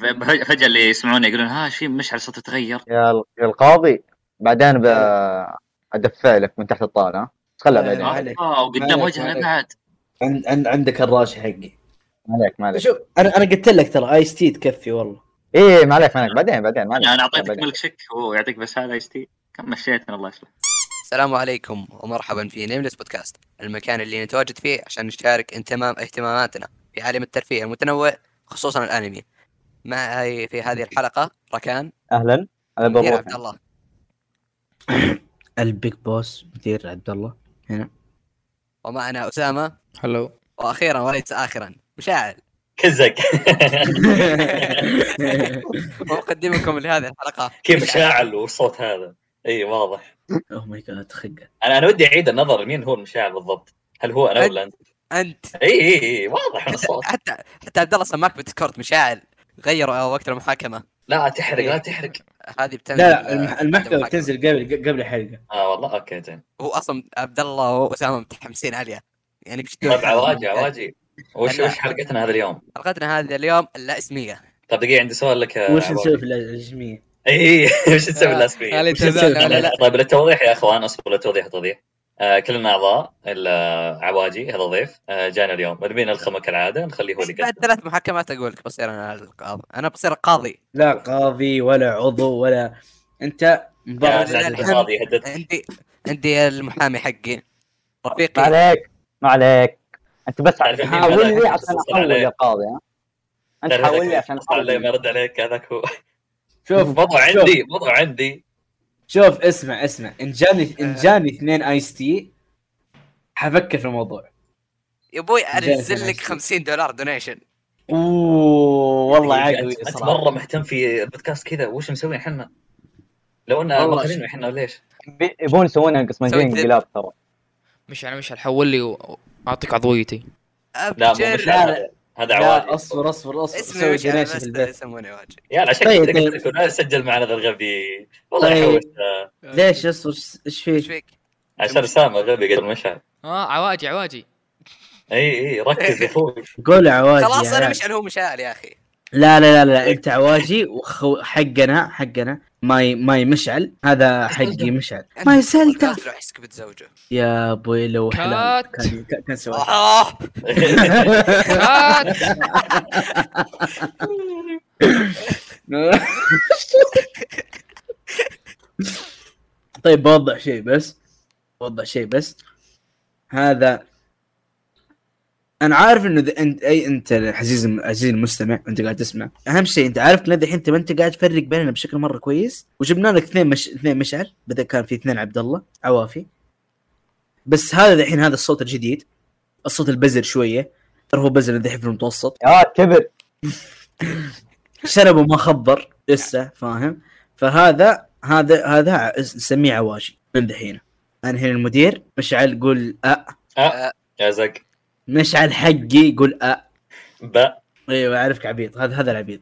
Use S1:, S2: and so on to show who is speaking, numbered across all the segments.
S1: فجأة اللي يسمعونه يقولون ها شيء مشعل صوته تغير.
S2: يا ال- يا القاضي بعدين ب... أدفع لك من تحت الطاولة. ها؟ خلها
S3: آه،
S2: بعدين.
S3: ما
S2: ما.
S1: آه وقدام وجهنا. بعد.
S3: عند عند عندك الراشي حقي.
S2: عليك ما عليك
S3: شوف أنا أنا قلت لك ترى ايس تي تكفي والله.
S2: إيه ما عليك ما عليك بعدين بعدين ما عليك
S1: أنا أعطيتك
S2: بعدين.
S1: ملك شك هو يعطيك بس هذا إيش تي. كم مشيت من الله يصلح.
S4: السلام عليكم ومرحبا في نيمليس بودكاست المكان اللي نتواجد فيه عشان نشارك انتمام اهتماماتنا في عالم الترفيه المتنوع خصوصا الأنمي. معي في هذه الحلقة. ركان.
S2: أهلا. أنا
S4: مدير عبد الله.
S3: ال big boss مدير عبد الله. هنا.
S4: ومعنا أسامة.
S5: هلو
S4: وأخيرا وليس آخرا مشاعل.
S1: كزك.
S4: ومقدمكم لهذه الحلقة.
S1: كيف مشاعل. والصوت هذا؟ إي واضح.
S3: oh my god خقة.
S1: أنا أنا ودي أعيد النظر مين هو المشاعل بالضبط. هل هو أنا
S4: أنت.
S1: ولا أنت؟
S4: أنت.
S1: إي إي إي واضح من الصوت.
S4: حتى حتى عبد الله سماك ب Discord مشاعل. غيروا وقت المحاكمة
S1: لا تحرق لا تحرق.
S4: هذه بتنزل
S3: لا لا
S4: آه،
S3: المحكمة بتنزل قبل قبل الحلقة
S1: آه والله okay زين.
S4: هو أصلا عبد الله وأسامة متحمسين عليها يعني
S1: طيب عواجي عواجي. وش. وش حلقتنا هذا اليوم؟
S4: حلقتنا هذه اليوم اللا اسميه
S1: طيب دقيقة عندي سؤال لك يا
S3: وش
S1: عواجي.
S3: نسوي في الرسميه؟
S1: اي وش نسوي
S3: وش لا
S4: لا
S1: طيب للتوضيح يا أخوان اصبروا للتوضيح التوضيح آه كلنا أعضاء الا عواجي هذا ضيف آه جانا اليوم. نبينا الخمه كالعادة نخليه هو اللي
S4: بعد ثلاث محاكمات أقول لك بصير أنا القاضي. أنا بصير القاضي
S3: لا قاضي ولا عضو ولا
S1: أنت
S4: عندي عندي المحامي حقي.
S2: ما
S4: رفيقي
S2: عليك ما عليك. أنت بس حاول لي عشان أحول
S1: عليه.
S2: يا قاضي ها؟
S1: أنت
S2: حاول لي عشان
S1: عليه ما يرد عليك هذاك هو.
S3: شوف شوف.
S1: عندي موضوع عندي.
S3: شوف اسمع اسمع. إن جاني إن جاني اثنين آيس تي حفكر في الموضوع.
S4: يا أبوي
S3: أنزل
S4: لك
S3: نفسي.
S4: 50 دولار دونيشن
S3: أوه والله
S1: دقيقة،
S3: عقوي
S1: انت مرة مهتم في بودكاست كذا. وش مسوي إحنا؟ لو إن
S3: والله
S1: ماخذين
S3: ش-
S1: إحنا وليش؟
S2: بي- يبون يسوونها قسمتين
S4: سويت ذب.
S2: انقلاب ترى.
S5: مش أنا مش حول لي واعطيك عضويتي.
S1: لا مو مش
S3: لا،
S1: هذا عواجي
S3: أصبر أصبر أصبر.
S4: اسمي
S3: دونيشن في البيت
S4: يسموني واجي
S1: يا لا عشان
S3: طيب،
S1: كذا
S3: طيب.
S1: قلت لكم لا سجل معنا ذا الغبي. والله
S3: طيب.
S1: يحوس.
S3: ليش؟ اصبر إيش
S4: إيش
S3: فيه؟
S4: فيك؟
S1: عشان اسامه غبي قبل مشعل
S5: آه عواجي عواجي.
S1: إي إي ركز يا أخوي.
S3: قول عواجي
S4: خلاص
S3: أنا.
S4: مشعل هو مشعل يا أخي.
S3: لا لا لا لا أنت عواجي وخو حقنا حقنا. ماي ماي مشعل. هذا حقي مشعل. ماي سلطة
S4: بودكاست راح يسكب زوجه
S3: يا أبوي لو حلال
S5: كات.
S3: كان كان- سوى
S4: آه.
S5: كات.
S3: طيب بوضح شيء بس. بوضح شيء بس. هذا أنا عارف إنه إذا انت أي أنت عزيز عزيزي المستمع انت قاعد تسمع أهم شيء أنت عارف إن الحين انت ما أنت قاعد تفرق بيننا بشكل مرة كويس وجبنا لك اثنين مش... اثنين مشعل بدا كان في اثنين عبد الله عوافي. بس هذا الحين هذا الصوت الجديد الصوت البزر شوية ترى هو بزر الحين في المتوسط.
S2: يا كبر.
S3: شنبه ما خبر لسه فاهم؟ فهذا هذا هذا ع- نسميه عواجي من دحين. أنا هنا المدير مشعل قول أ.
S1: يا زق
S3: مشعل حقي قول أ.
S1: ب.
S3: أيوه أعرفك عبيط. هذا هذا العبيط.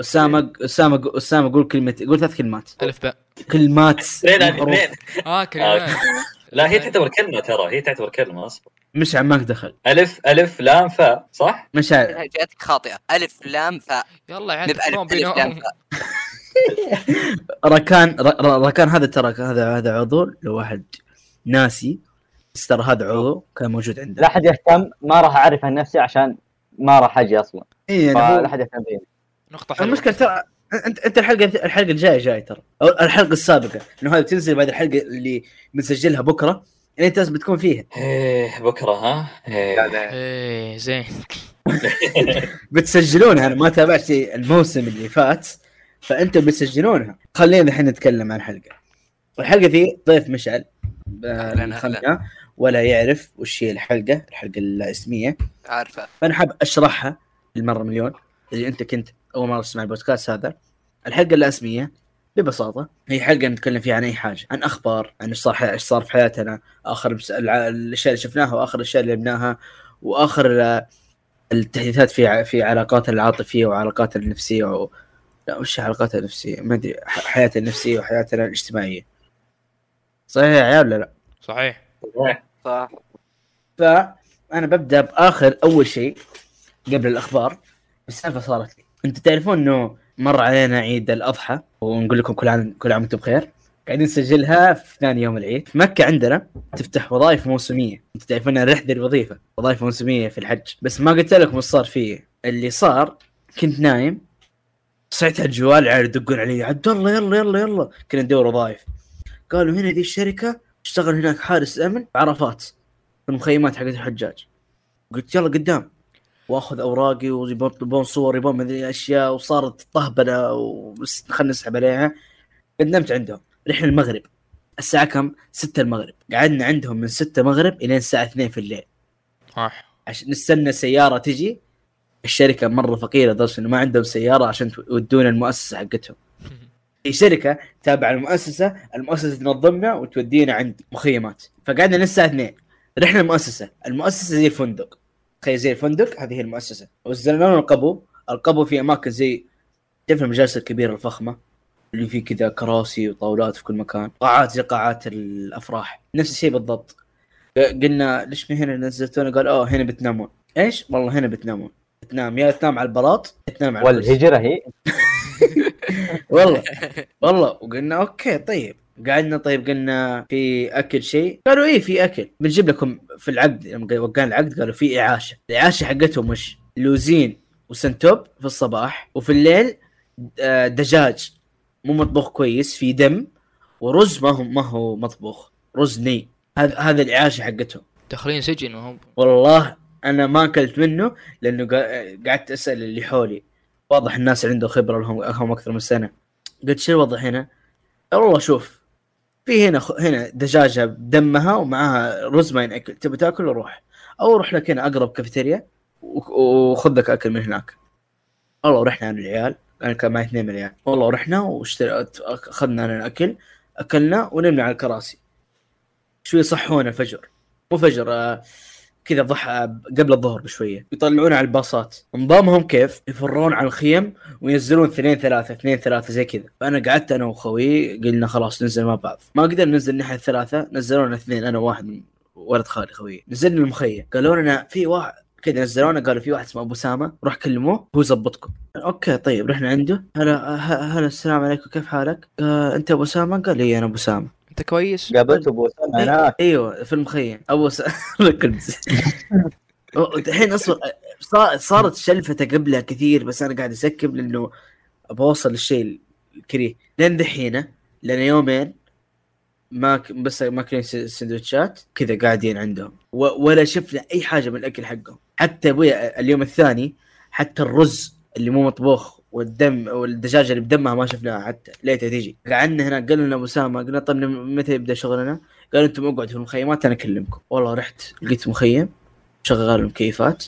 S3: اسامه أسامة أسامة قول كلمه قول ثلاث كلمات.
S5: ألف باء
S3: كلمات
S1: اثنين اثنين
S5: آه كلمات.
S1: لا هي تعتبر كلمة ترى. هي تعتبر كلمة اصبر
S3: مشعل ماك دخل.
S1: الف ألف لام فاء صح؟
S3: مشعل.
S4: جاتك خاطئة. ألف لام فاء
S5: يلا يا
S4: نبقى ألف لام فاء
S3: ركان ر- ر- ركان هذا ترى هذا هذا عضو لو واحد ناسي. بس ترى هذا عضو كان موجود عندنا
S2: لا حد يهتم ما راح أعرف عن نفسي عشان ما راح أجي أصلا.
S3: إي يعني هو-
S2: فلا حد يهتم فيني.
S5: نقطة حلوة.
S3: المشكلة ترى أنت أنت الحلقة الحلقة الجاية جاي ترى. أو الحلقة السابقة إنه هذه بتنزل بعد الحلقة اللي بنسجلها بكرة. يعني أنت لازم بتكون فيها.
S1: إيه بكرة ها؟ إيه.
S5: إيه زين.
S3: بتسجلونها أنا ما تابعت الموسم اللي فات فأنتم بتسجلونها. خلينا الحين نتكلم عن الحلقة. الحلقة ذي ضيف مشعل. ولا يعرف وش هي الحلقة الحلقة الاسميه
S4: عارفة.
S3: فأنا حاب أشرحها المره مليون اذا أنت كنت أول مرة تسمع البودكاست هذا. الحلقة الاسميه ببساطة هي حلقة نتكلم فيها عن أي حاجة عن أخبار عن إيش صار إيش صار في حياتنا آخر الأشياء اللي شفناها وآخر الأشياء اللي لعبناها وآخر التحديثات في ع- في علاقاتنا العاطفية وعلاقاتنا النفسية و... لا وش علاقاتنا النفسية؟ ما أدري ح- حياتنا النفسية وحياتنا الاجتماعية. صحيح يا عيال ولا لا؟
S5: صحيح.
S4: صح
S3: فأنا ببدأ بآخر أول شيء قبل الأخبار السالفة صارت لي. أنتم تعرفون إنه مر علينا عيد الأضحى ونقول لكم كل عام كل عام وأنتم بخير. قاعدين نسجلها في ثاني يوم العيد. في مكة عندنا تفتح وظائف موسمية. أنتم تعرفون أنا رحت الوظيفه وظائف موسمية في الحج. بس ما قلت لكم إيش صار فيه. اللي صار كنت نايم صحيت على الجوال عاد يدقون علي. عبد الله يلا يلا يلا. كنا ندور وظائف. قالوا هنا ذي الشركة اشتغل هناك حارس أمن عرفات في المخيمات حقت الحجاج. قلت يلا قدام. وأخذ أوراقي ويبون صور يبون مدري اشياء وصارت طهبلة وبس خلينا نسحب عليها. قدمت عندهم. رحنا المغرب. الساعة كم؟ 6 المغرب. قعدنا عندهم من 6 المغرب إلين الساعة 2 في الليل.
S5: صح.
S3: عشان نستنى سيارة تجي. الشركة مرة فقيرة لدرجة إنه ما عندهم سيارة عشان يودونا المؤسسة حقتهم. في شركة تابعة المؤسسة المؤسسة تنظمنا وتودينا عند مخيمات. فقعدنا للساعة 2 رحنا المؤسسة. المؤسسة زي الفندق. تخيل زي الفندق هذه هي المؤسسة. وزلنا لنا القبو. القبو في أماكن زي تعرف المجالس الكبيرة الفخمة؟ اللي فيه كذا كراسي وطاولات في كل مكان. قاعات زي قاعات الأفراح. نفس الشيء بالضبط. قلنا ليش من هنا نزلتونا؟ قال أوه هنا بتنامون. إيش؟ والله هنا بتنامون. تنام يا تنام على البلاط تنام على.
S2: والهجرة هي؟
S3: والله والله وقلنا okay طيب. قعدنا طيب قلنا في أكل شيء. قالوا إيه في أكل. بنجيب لكم في العقد لما وقعنا العقد قالوا في إعاشة. الإعاشة حقتهم وش؟ لوزين وسنتوب في الصباح وفي الليل آه، دجاج. مو مطبوخ كويس في دم ورز ما هو ما هو مطبوخ رز ني. هذا هذا الإعاشة حقتهم.
S5: داخلين سجن وهم.
S3: والله أنا ما أكلت منه لأنه قعدت أسأل اللي حولي. واضح الناس عنده خبرة لهم هم أكثر من سنة. قلت شو الوضع هنا؟ والله شوف في هنا خ... هنا دجاجة بدمها ومعاها رز ما ينأكل. تبي تأكل روح. أو روح لك هنا أقرب كافيتيريا وخذ لك أكل من هناك. والله ورحنا أنا العيال أنا كان معي اثنين من العيال والله ورحنا واشتري أخذنا أنا الأكل أكلنا ونمنا على الكراسي. شوي صحونا الفجر. مو فجر آه كذا ضحى قبل الظهر بشوية. يطلعون على الباصات. نظامهم كيف؟ يفرون على الخيم وينزلون اثنين ثلاثة اثنين ثلاثة زي كذا. فأنا قعدت أنا وخوي قلنا خلاص ننزل مع بعض. ما قدرنا ننزل ناحية الثلاثة نزلونا اثنين أنا وواحد من ولد خالي خوي نزلنا المخيم. قالوا لنا في واحد كذا نزلونا قالوا في واحد اسمه أبو سامة. روح كلموه هو يظبطكم. أوكي طيب رحنا عنده. هلا هلا السلام عليكم كيف حالك؟ آه أنت أبو سامة؟ قال لي أنا أبو سامة.
S5: انت كويس؟
S2: قابلت أبو أسامة هناك.
S3: أيوه في المخيم. أبو س... الحين أصلا صار- صارت شلفته قبلها كثير بس أنا قاعد أسكب لأنه أبغى أوصل للشيء الكريه. لين دحين لأن يومين ما ك... بس ماكلين سندوتشات كذا قاعدين عندهم. و... ولا شفنا أي حاجة من الأكل حقهم. حتى ابويا اليوم الثاني حتى الرز اللي مو مطبوخ والدم والدجاجة اللي بدمها ما شفناها حتى ليتها تيجي قعدنا هناك قال لنا اسامه قلنا طيب متى يبدأ شغلنا؟ قالوا أنتم اقعدوا في المخيمات أنا أكلمكم والله رحت لقيت مخيم شغال المكيفات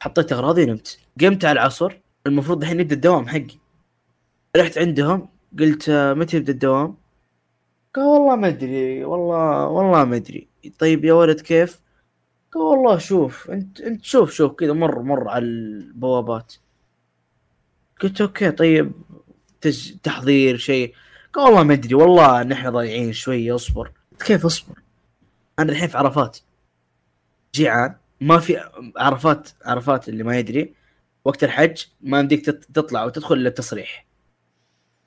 S3: حطيت أغراضي ونمت قمت على العصر المفروض الحين يبدأ الدوام حقي رحت عندهم قلت آه، متى يبدأ الدوام؟ قال والله ما أدري والله والله ما أدري طيب يا ولد كيف؟ قال والله شوف أنت أنت شوف شوف كذا مر مر على البوابات قلت أوكي طيب تج... تحضير شيء. قال والله ما أدري والله نحن ضايعين شوية اصبر. كيف أصبر؟ أنا الحين في عرفات. جيعان ما في عرفات عرفات اللي ما يدري. وقت الحج ما يمديك تط- تطلع وتدخل الا بتصريح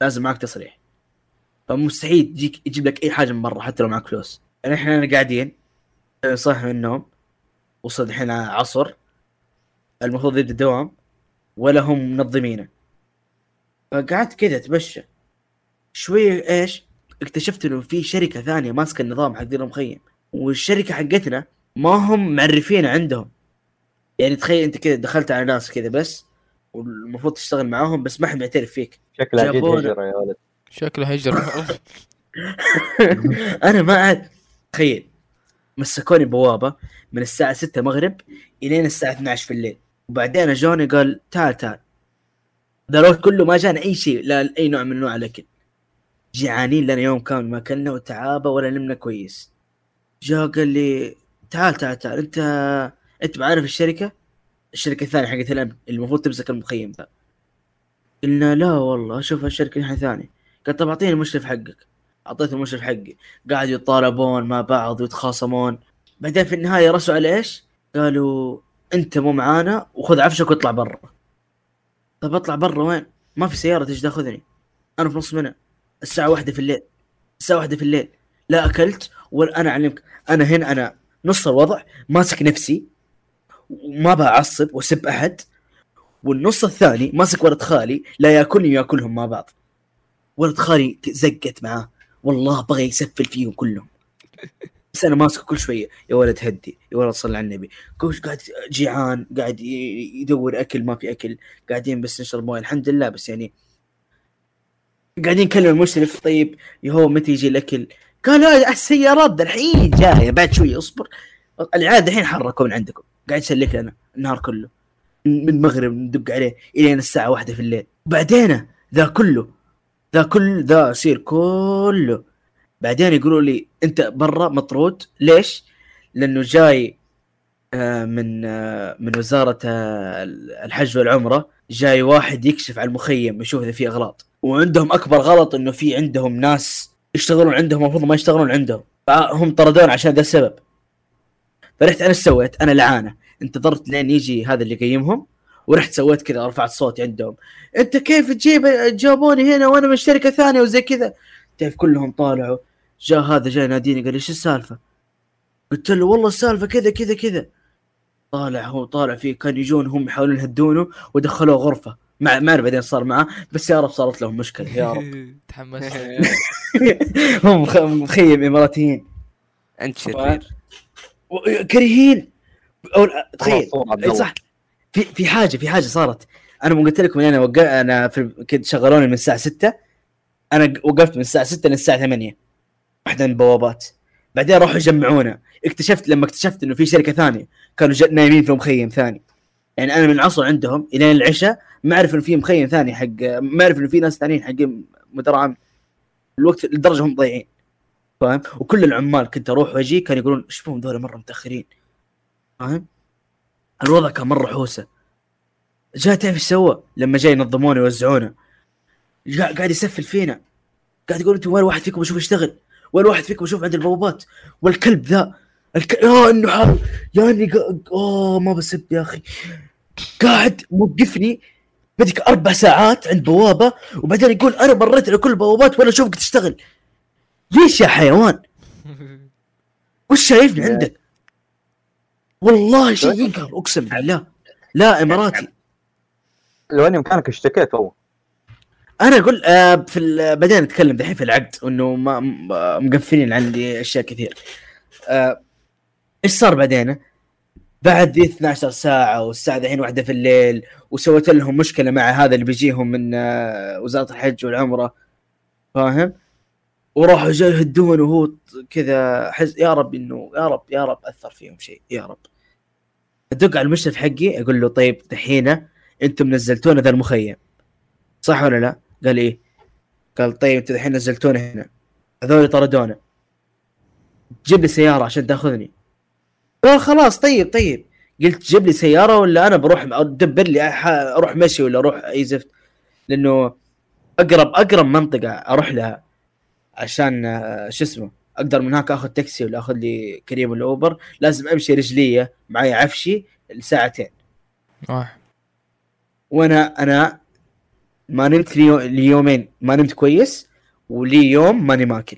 S3: لازم معك تصريح. فمستحيل تجيك يجيب لك أي حاجة من برا حتى لو معك فلوس. يعني إحنا قاعدين صاحي من النوم. وصل الحين عصر. المفروض يبدأ الدوام ولا هم منظمينه. فقعدت كذا أتمشى. شوية إيش اكتشفت إنه في شركة ثانية ماسكة النظام حق ذي المخيم. والشركة حقتنا ما هم معرفين عندهم. يعني تخيل أنت كذا دخلت على ناس كذا بس والمفروض تشتغل معاهم بس ما حد معترف فيك.
S2: شكلها. هجره يا ولد.
S5: شكله هجر.
S3: أنا ما عاد تخيل. مسكوني بوابة من الساعة 6 مغرب إلين الساعة 12 في الليل. وبعدين جوني قال تعال تعال. ذا كله ما جانا أي شيء لا أي نوع من انواع الأكل. جيعانين لنا يوم كامل ما أكلنا وتعابه ولا نمنا كويس. جاء قال لي تعال تعال تعال أنت أنت بعرف الشركة؟ الشركة الثانية حقت الامن المفروض تمسك المخيم ذا. قلنا لا والله أشوف الشركة ناحيه ثانية. قال طب أعطيني المشرف حقك. أعطيته المشرف حقي. قاعد يتطالبون مع بعض ويتخاصمون. بعدين في النهاية رسوا على إيش؟ قالوا أنت مو معانا وخذ عفشك واطلع برا. طب اطلع برا وين؟ ما في سيارة تجي تاخذني. أنا في نص منى الساعة واحدة في الليل. الساعة واحدة في الليل. لا أكلت ولا أنا أعلمك. أنا هنا أنا نص الوضع ماسك نفسي وما بعصب واسب أحد. والنص الثاني ماسك ولد خالي لا يأكلني ويأكلهم مع بعض. ولد خالي زقت معاه. والله بغى يسفل فيهم كلهم. بس أنا ماسكه كل شوية. يا ولد هدي يا ولد صل على النبي. كل قاعد جيعان قاعد يدور أكل ما في أكل. قاعدين بس نشرب موية. الحمد لله بس يعني قاعدين نكلم المشرف. طيب يهو متى يجي الأكل؟ قال لا السيارات الحين جاية. بعد شوي اصبر العيال الحين حركوا من عندكم. قاعد يسلك لنا النهار كله. من المغرب ندق عليه الين الساعة واحدة في الليل. بعدين ذا كله ذا كل ذا يصير كله بعدين يقولوا لي أنت برا مطرود. ليش؟ لأنه جاي آه، من آه، من وزارة آه، الحج والعمرة. جاي واحد يكشف على المخيم يشوف إذا في أغلاط. وعندهم أكبر غلط إنه في عندهم ناس يشتغلون عندهم المفروض ما يشتغلون عندهم. هم طردوني عشان ذا السبب. فرحت أنا سويت؟ أنا لعانة. انتظرت لين يجي هذا اللي يقيمهم. ورحت سويت كذا رفعت صوتي عندهم. أنت كيف تجيب جابوني هنا وأنا من شركة ثانية وزي كذا؟ تعرف كلهم طالعوا. جاء هذا جاي يناديني قال لي إيش السالفة؟ قلت له والله السالفة كذا كذا كذا. طالع هو طالع فيه كان يجون هم يحاولون يهدونه ودخلوه غرفة. مع ما اعرف بعدين صار معاه بس يا رب صارت لهم مشكلة يا رب.
S5: تحمست.
S3: هم مخ- مخيم إماراتيين.
S4: أنت شرير.
S3: و- كريهين. أو تخيل. صح. في في حاجة في حاجة صارت. أنا قلت لكم أنا وقف أنا في كنت شغلوني من الساعة 6 أنا وقفت من الساعة 6 للساعة 8 واحدة من البوابات. بعدين راحوا يجمعونا اكتشفت لما اكتشفت إنه في شركة ثانية كانوا نايمين في مخيم ثاني. يعني أنا من العصر عندهم إلين العشاء ما أعرف إنه في مخيم ثاني حق ما أعرف إنه في ناس ثانيين حقين مدراء الوقت لدرجه هم ضايعين. فاهم؟ وكل العمال كنت أروح وأجي كانوا يقولون إيش ذولا مرة متأخرين. فاهم؟ الوضع كان مرة حوسة. جاء تعرف إيش سوى؟ لما جاي ينظمونا ويوزعونا جاء قاعد يسفل فينا. قاعد يقول أنتم وين واحد فيكم أشوف يشتغل؟ وين واحد فيكم أشوف عند البوابات والكلب ذا الك... يا إنه حار يا إني قا... اوه ما بسب يا أخي. قاعد موقفني بدك أربع ساعات عند بوابة وبعدين يقول أنا مريت على كل البوابات ولا أشوفك تشتغل. ليش يا حيوان؟ وش شايفني عندك؟ والله شيء ينقهر أقسم بالله. لا إماراتي.
S2: لو أني مكانك اشتكيت والله.
S3: أنا أقول آه في بعدين نتكلم دحين في العقد انه ما مقفلين عندي أشياء كثير آه إيش صار بعدين؟ بعد ذي 12 ساعة والساعة دحين واحدة في الليل وسويت لهم مشكلة مع هذا اللي بيجيهم من آه وزارة الحج والعمرة فاهم؟ وراحوا جاي يهدون وهو كذا حز يا رب إنه يا رب يا رب أثر فيهم شيء يا رب أدق على المشرف حقي أقول له طيب دحين أنتم نزلتونا ذا المخيم صح ولا لا؟ قال إيه؟ قال طيب أنتوا الحين نزلتونا هنا. هذول طردونا. جيب لي سيارة عشان تأخذني. قال خلاص طيب طيب. قلت جيب لي سيارة ولا أنا بروح ادبر لي أروح مشي ولا أروح أي زفت؟ لأنه اقرب أقرب منطقة أروح لها عشان آه، شو اسمه أقدر من هناك آخذ تاكسي ولا آخذ لي كريم ولا أوبر. لازم أمشي رجليه معي عفشي لساعتين.
S5: واحد.
S3: وأنا أنا ما نمت لي ليومين. ما نمت كويس ولي يوم ماني ماكل.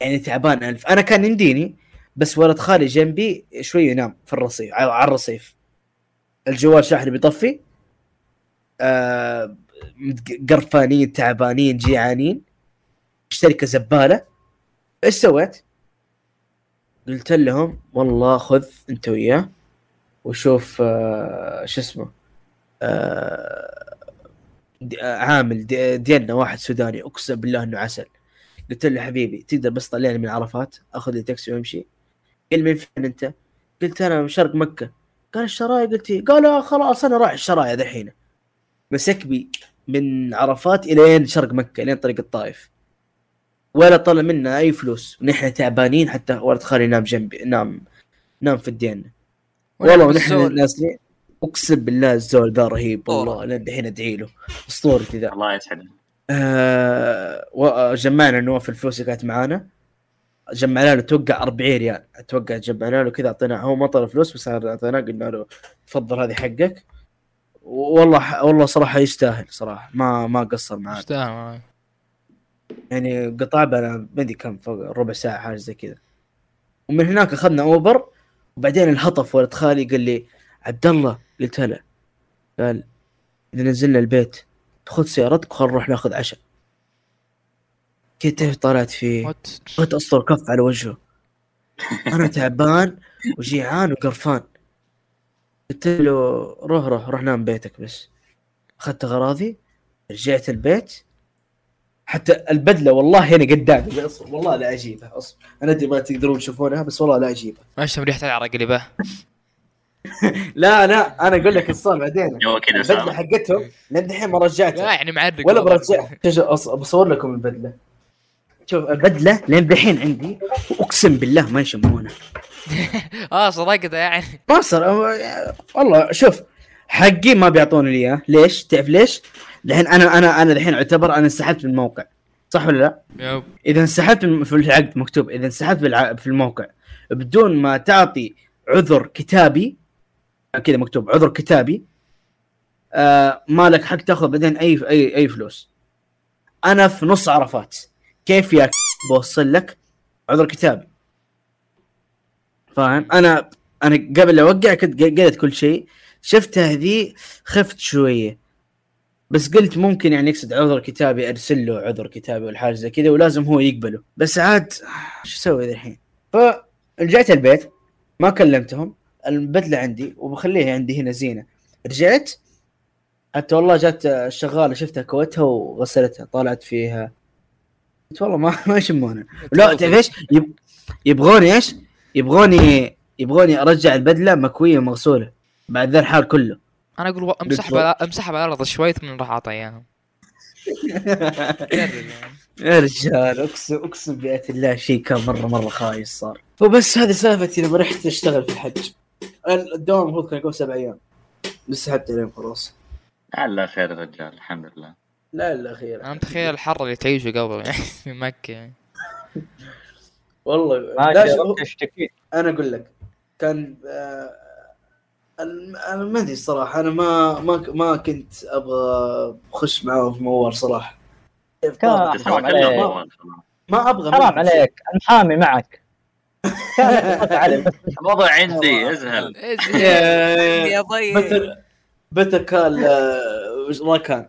S3: يعني تعبان ألف. أنا كان يمديني بس ولد خالي جنبي شوي ينام في الرصيف على الرصيف. الجوال شاحن بيطفي. آه قرفانين تعبانين جيعانين. الشركة زباله إيش سويت؟ قلت لهم والله خذ أنت وياه وشوف آه شو اسمه آه، عامل ديالنا واحد سوداني اقسم بالله إنه عسل. قلت له حبيبي تقدر بس طلعني من عرفات أخذ لي تاكسي وأمشي. قال من فين أنت؟ قلت أنا من شرق مكة. قال الشرايع قلت إيه؟ قال آه خلاص أنا رايح الشرايع دحين. مسك بي من عرفات إلين شرق مكة إلين طريق الطائف. ولا طلع منا أي فلوس. ونحن تعبانين حتى ولد خالي نام جنبي نام نام في الديانه والله ونحن. نازلين اقسم بالله الزول ذا رهيب والله لين الحين ادعي له. اسطورتي ذا
S1: الله يسعدك.
S3: آه و- جمعنا نواف الفلوس اللي كانت معانا. جمعنا له توقع 40 ريال. أتوقع جمعنا له كذا اعطيناه هو ما طلب فلوس بس أعطيناه قلنا له تفضل هذه حقك. والله والله صراحة يستاهل صراحة. ما ما قصر معاه
S5: يستاهل والله.
S3: يعني قطع بنا ما أدري كم فوق ربع ساعة حاجة زي كذا. ومن هناك أخذنا أوبر وبعدين الهطف ولد خالي قال لي عبد الله قلت هلا. قال إذا نزلنا البيت خذ سيارتك وخل نروح ناخذ عشاء. كنت طلعت فيه بغيت اسطر كف على وجهه. أنا تعبان وجيعان وقرفان. قلت له روح روح روح نام بيتك بس. أخذت أغراضي رجعت البيت. حتى البدلة والله هنا قدامي أصبر، والله لا أجيبها أصبر. أنا أدري ما تقدرون تشوفونها بس والله لا أجيبها.
S5: ما اشتم ريحة العرق اللي به.
S3: لا لا أنا أقول لك الصار بعدين. البدله حقتهم لين دحين ما
S5: لا
S3: رجعتها
S5: يعني معرق
S3: ولا
S5: والله.
S3: برجع شوف- شوف، أص- بصور لكم البدلة. شوف البدلة لين دحين عندي وأقسم بالله ما يشمونها
S5: آه صدقت يعني.
S3: ما صار والله شوف حقي ما بيعطوني إياه. ليش؟ تعرف ليش؟ لأن أنا أنا أنا الحين أعتبر أنا انسحبت من الموقع. صح ولا لا؟
S5: يب.
S3: إذا انسحبت في العقد مكتوب إذا انسحبت في الموقع بدون ما تعطي عذر كتابي كذا مكتوب عذر كتابي. آه ما لك حق تاخذ بعدين أي أي أي فلوس. أنا في نص عرفات. كيف يا بوصل لك عذر كتابي؟ فاهم؟ أنا أنا قبل لا أوقع كنت قلت كل شيء. شفتها ذي خفت شوية. بس قلت ممكن يعني يقصد عذر كتابي أرسل له عذر كتابي ولا حاجة زي كذا ولازم هو يقبله. بس عاد شو أسوي الحين؟ فرجعت البيت ما كلمتهم. البدلة عندي وبخليها عندي هنا زينة. رجعت حتى والله جات الشغاله شفتها كوتها وغسلتها طلعت فيها. قلت والله ما ما يشمونها لا تعرف إيش؟ يب... يبغوني إيش؟ يبغوني يبغوني أرجع البدلة مكوية ومغسولة بعد ذا الحال كله.
S5: أنا أقول أمسحها على أمسحها على الأرض شوي ثم راح يعني.
S3: يا رجال اقسم أقسم بآية الله شيء كان مره مرة خايس صار. وبس هذه سالفتي لما رحت أشتغل في الحج. الدوام المفروض كان يكون سبع أيام. بس سحبت عليهم خلاص.
S1: لعل خير يا رجال الحمد لله.
S3: لا الا خير.
S5: أنا متخيل الحر اللي تعيشه قبل يعني في مكة يعني.
S3: والله لا
S2: اشتكيت.
S3: أنا أقول لك كان آه أنا ما أدري الصراحة أنا ما ما ما كنت أبغى أخش معاهم في موال
S1: صراحة.
S3: ما أبغى
S2: حرام. عليك. المحامي معك.
S1: الوضع عندي ازهل
S3: يا-
S4: يا ضي
S3: بتر آه، ما كان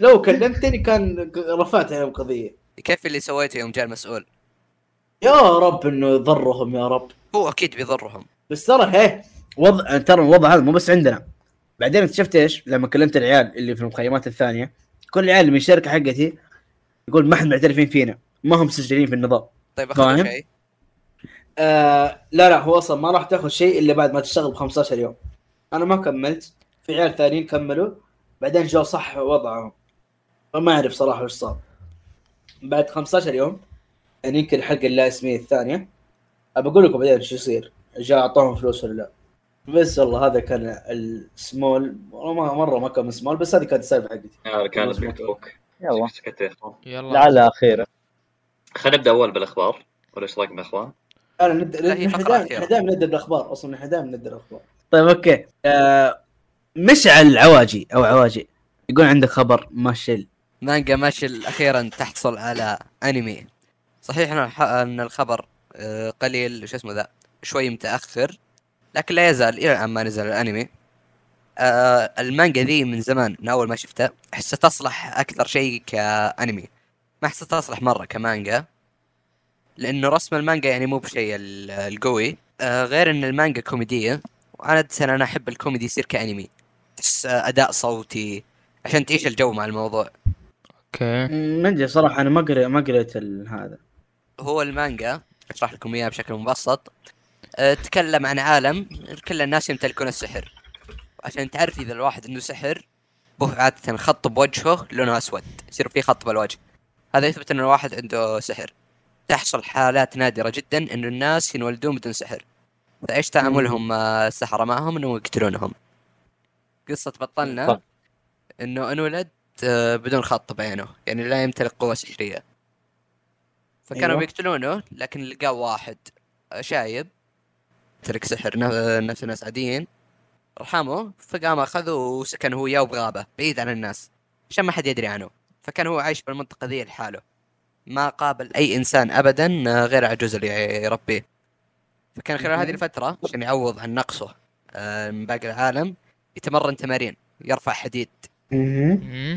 S3: لو كلمتني كان رفعت عليهم قضيه
S4: كيف اللي سويته يوم جاء المسؤول
S3: يا رب انه يضرهم يا رب
S4: هو أكيد بيضرهم
S3: بس ترى هي وضع ترى الوضع هذا مو بس عندنا بعدين اكتشفت إيش لما كلمت العيال اللي في المخيمات الثانية كل العيال من الشركة حقتي يقول ما حد معترفين فينا ما هم مسجلين في النظام
S4: طيب اخذوا؟ شيء
S3: آه لا لا هو أصلا ما راح تاخذ شيء إلا بعد ما تشتغل ب 15 يوم. أنا ما كملت في عيال ثانيين كملوا بعدين جو صح وضعهم. فما أعرف صراحة وش صار. بعد 15 يوم يعني يمكن الحلقة اللا اسمية الثانية أبى أقول لكم بعدين شو يصير جاء اعطوهم فلوس ولا لا. بس والله هذا كان السمول والله مرة ما كان سمول بس هذه كانت السالفة حقتي.
S1: آه، كانت بتفك
S2: يلا.
S1: اخوان
S5: يلا.
S2: لعلها خير.
S1: خلينا نبدأ أول بالأخبار ولا إيش رايكم يا اخوان؟
S3: أنا ند...
S4: لا، هي
S3: نحن
S4: فقرة
S3: دائما نبدا بالاخبار أصلا نحن دائما نبدا بالاخبار طيب أوكي. آه مشعل العواجي أو عواجي يقول عندك خبر ماشل.
S4: مانجا ماشل أخيرا تحصل على أنمي. صحيح إن الخبر آه، قليل شو اسمه ذا شوي متأخر لكن لا يزال إلى الآن ما نزل الأنمي. آه، المانجا ذي من زمان من أول ما شفتها احسها تصلح أكثر شيء كأنمي. ما احسها تصلح مرة كمانجا. لأنه رسم المانجا يعني مو بشيء ال- القوي. آه، غير إن المانجا كوميدية. وعادة أنا أحب الكوميدي يصير كأنمي. تحس آه، أداء صوتي عشان تعيش الجو مع الموضوع.
S5: أوكي.
S3: ما أدري صراحة أنا ما قريت ما قريت هذا.
S4: هو المانجا أشرح لكم إياه بشكل مبسط. أه، تكلم عن عالم كل الناس يمتلكون السحر. عشان تعرف إذا الواحد عنده سحر به عادة خط بوجهه لونه أسود. يصير فيه خط بالوجه. هذا يثبت إن الواحد عنده سحر. تحصل حالات نادرة جدا انه الناس ينولدون بدون سحر. فإيش تعاملهم آه، السحرة معهم؟ إنهم يقتلونهم. قصة بطلنا
S2: طب.
S4: إنه انولد آه، بدون خط بعينه يعني لا يمتلك قوة سحرية. فكانوا
S3: أيوة.
S4: بيقتلونه لكن لقاه واحد آه، شايب. يمتلك سحر نفس الناس عاديين. رحمه فقام أخذه وسكن هو وياه بغابه بعيد عن الناس عشان ما حد يدري عنه. فكان هو عايش بالمنطقة ذي لحاله. ما قابل أي إنسان ابدا آه، غير عجوز اللي يربيه. فكان خلال هذه الفترة عشان يعوض عن نقصه آه، من باقي العالم يتمرن تمارين يرفع حديد.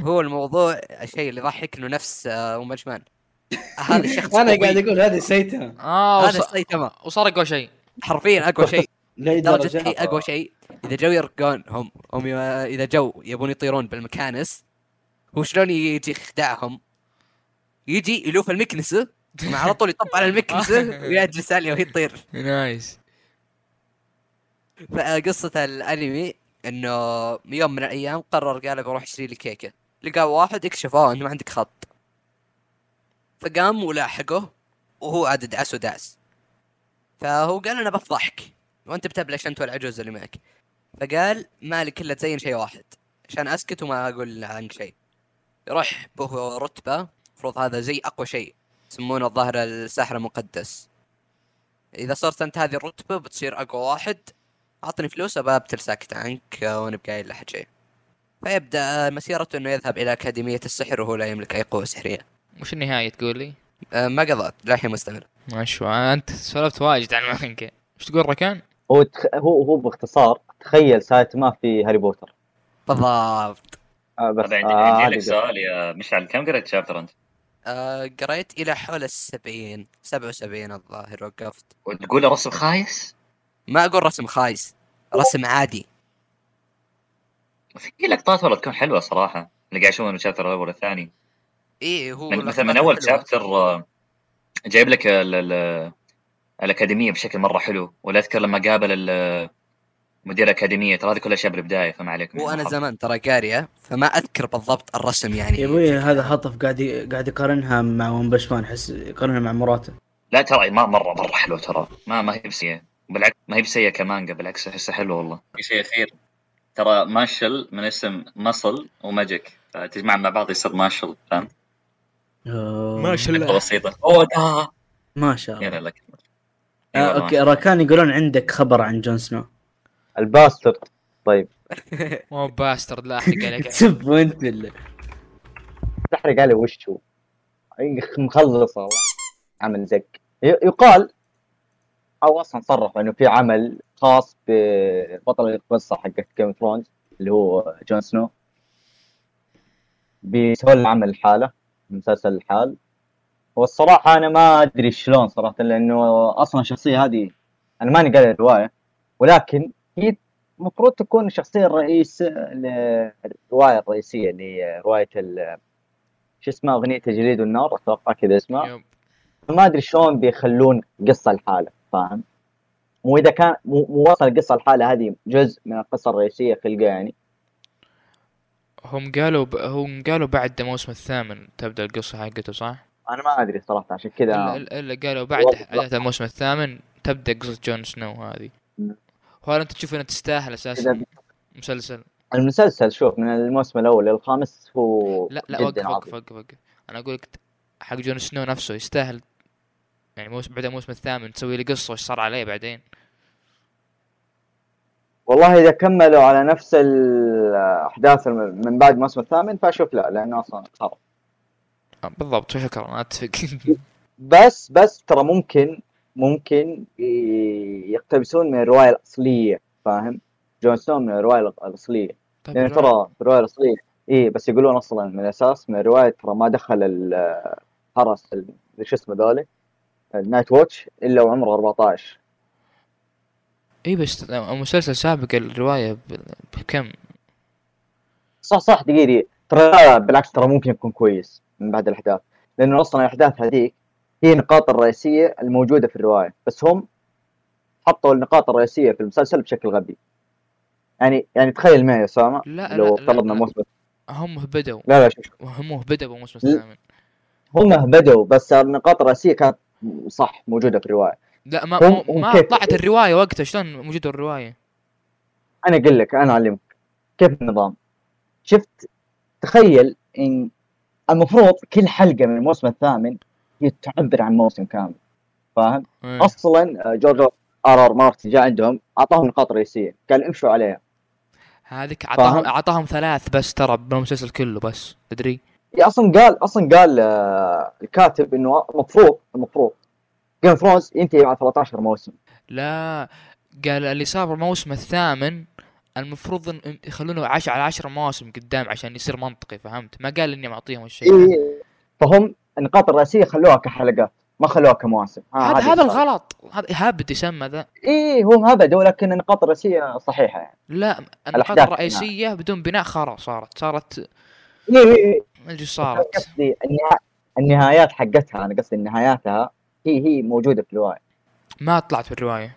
S4: هو الموضوع الشيء اللي يضحك إنه نفس آه، أم اجمان هذا الشخص أنا.
S3: قاعد أقول هذه سيتها.
S5: آه
S4: هذا
S5: وص...
S4: السايتما
S5: وصار أقوى شيء.
S4: حرفيا أقوى شيء.
S3: لأي
S4: درجة
S3: درجة.
S4: شيء أقوى شيء. إذا جو يرقون هم هم إذا جو يبون يطيرون بالمكانس هو شلون يجي يخدعهم؟ يجي يلوف المكنسة على طول يطب على المكنسة ويجلس عليه وهي تطير
S5: nice.
S4: فقصة الأنمي إنه يوم من الأيام قرر قال بروح أشتري لي كيكة. لقى واحد اكتشفوه إنه ما عندك خط. فقام ولاحقه وهو عاد دعس ودعس فهو قال أنا بفضحك وأنت بتبلش انت والعجوز اللي معك. فقال مالي كله تزين شيء واحد عشان أسكت وما أقول عنك شيء. يروح به رتبة المفروض هذا زي أقوى شيء يسمونه الظاهر الساحر المقدس. إذا صرت أنت هذه الرتبة بتصير أقوى واحد أعطني فلوس أبى أبتل ساكت عنك وأنا بقايل لحد شيء. فيبدأ مسيرته إنه يذهب إلى أكاديمية السحر وهو لا يملك أي قوة سحرية.
S5: وش النهاية تقول لي؟
S4: أه ما قضت للحين مستمر.
S5: ما شو أنت سولفت واجد عن مانجا وش تقول ركان؟
S2: هو تخ... هو هو باختصار تخيل سايتما في هاري بوتر.
S4: بالضبط.
S2: آه بس
S1: طيب عندي
S2: آه
S1: عندي لك سؤال يا مشعل كم قريت chapter أنت؟
S4: أه قريت إلى حول السبعين سبعة وسبعين الظاهر وقفت
S1: وتقول رسم خايس؟
S4: ما أقول رسم خايس رسم عادي
S1: في لقطات والله تكون حلوة صراحة اللي قاعد اشوفه من الشابتر الأول والثاني
S4: إيه هو
S1: من مثلا من
S4: أول.
S1: شابتر آه، جايب لك ال ال الأكاديمية بشكل مرة حلو ولا أذكر لما قابل مدير الاكاديميه ترى هذه كلها اشياء بالبداية فما عليكم وأنا
S4: زمان ترى قاريه فما أذكر بالضبط الرسم يعني.
S3: يا أبوي هذا حطف قاعد قاعد يقارنها مع ون بشمان أحس يقارنها مع مراته.
S1: لا ترى ما مرة مرة حلو ترى. ما ما هي بسيئة. بالعكس ما هي بسيئة كمانجا بالعكس أحسها حلوة والله. في شيء أخير. ترى ماشل من اسم muscle و magic فتجمع مع بعض يصير ماشل فهمت؟
S3: ما
S5: شاء
S1: نقطة بسيطة. أوه ده.
S3: ما شاء
S1: يلا
S3: الله.
S1: لك.
S3: آه أوكي راكان يقولون عندك خبر عن جون سنو.
S2: ال bastard. طيب.
S5: مو bastard لا أحرق عليك.
S3: تسب وانت اللي.
S2: تحرق عليه وش مخلص والله. عمل زق يقال أو أصلا صرح إنه في عمل خاص ببطل القصة حقت Game of Thrones اللي هو جون سنو بيسوي له عمل لحاله مسلسل لحاله والصراحة أنا ما أدري شلون صراحة لأنه أصلا الشخصية هذه أنا ماني قاري الرواية ولكن هي المفروض تكون الشخصية الرئيس للرواية الرئيسية اللي هي رواية ال- شو اسمها أغنية الجليد والنار أتوقع كذا اسمها. ما أدري شلون بيخلون قصة الحاله فاهم واذا كان مو وصل القصة الحاله هذه جزء من القصة الرئيسية في القى يعني
S5: هم قالوا ب... هم قالوا بعد الموسم الثامن تبدأ القصة حقته صح؟
S2: أنا ما أدري صراحة عشان كذا
S5: الا إلا قالوا بعد. احداث الموسم الثامن تبدأ قصة جون سنو هذه. وهل أنت تشوف انها تستاهل
S2: أساسا.
S5: مسلسل؟
S2: المسلسل شوف من الموسم الأول للخامس هو
S5: لا لا وقف وقف وقف وقف. أنا أقول لك حق جون سنو نفسه يستاهل. يعني موسم بعد الموسم الثامن تسوي لي قصة وش صار عليه بعدين.
S2: والله إذا كملوا على نفس الاحداث من بعد الموسم الثامن فأشوف لا لأنه أصلا خرب
S5: آه، بالضبط شكرا أنا اتفق
S2: بس بس ترى ممكن ممكن يقتبسون من الرواية الأصلية فاهم؟ جون سنو من الرواية الأصلية
S5: طيب
S2: لأن
S5: الرواية-
S2: ترى الرواية الأصلية اي بس يقولون أصلا من الأساس من الرواية ترى ما دخل الحرس ال- شو اسمه ذولي ال Night's Watch إلا وعمره 14
S5: اي بس المسلسل سابق الرواية بكم؟
S2: صح صح دقيقة. ترى بالعكس ترى ممكن يكون كويس من بعد الأحداث لأنه أصلا الأحداث هذيك هي النقاط الرئيسية الموجودة في الرواية بس هم حطوا النقاط الرئيسية في المسلسل بشكل غبي يعني يعني تخيل معي يا أسامة
S5: لا
S2: لو
S5: لا لا.
S2: موسم
S5: هم بدوا
S2: لا لا شوف.
S5: هم بدوا بالموسم. الثامن
S2: هم بدوا بس النقاط الرئيسية كانت صح موجودة في الرواية
S5: لا ما
S2: هم- هم
S5: ما طلعت الرواية وقتها شلون موجوده الرواية؟
S2: أنا أقول لك أنا أعلمك كيف النظام شفت تخيل إن المفروض كل حلقة من الموسم الثامن هي تعبر عن موسم كامل فاهم
S5: إيه.
S2: أصلا آه، جورج R. R. مارتن جاء عندهم أعطاهم نقاط رئيسيه قال امشوا عليها
S5: هذيك
S2: أعطاهم؟
S5: أعطاهم ثلاث بس ترى بالمسلسل كله بس تدري
S2: يا أصلا قال أصلا قال آه، الكاتب إنه المفروض المفروض Game of Thrones ينتهي بعد 13 موسم
S5: لا قال اللي صار بالموسم الثامن المفروض ان يخلونه عش على عشر مواسم قدام عشان يصير منطقي فهمت ما قال إني معطيهم الشيء.
S2: إيه فهم النقاط الرئيسية خلوها كحلقات ما خلوها كمواسم.
S5: هذا هذا. الغلط. هذا هبد يسمى ذا.
S2: إيه هو هبد ولكن النقاط الرئيسية صحيحة يعني.
S5: لا النقاط الرئيسية بدون بناء خرا صارت. صارت
S2: إيه إيه إيه.
S5: ما أدري إيش صارت.
S2: قصدي النها... النهايات حقتها أنا قصدي نهاياتها هي هي موجودة في الرواية.
S5: ما طلعت في الرواية.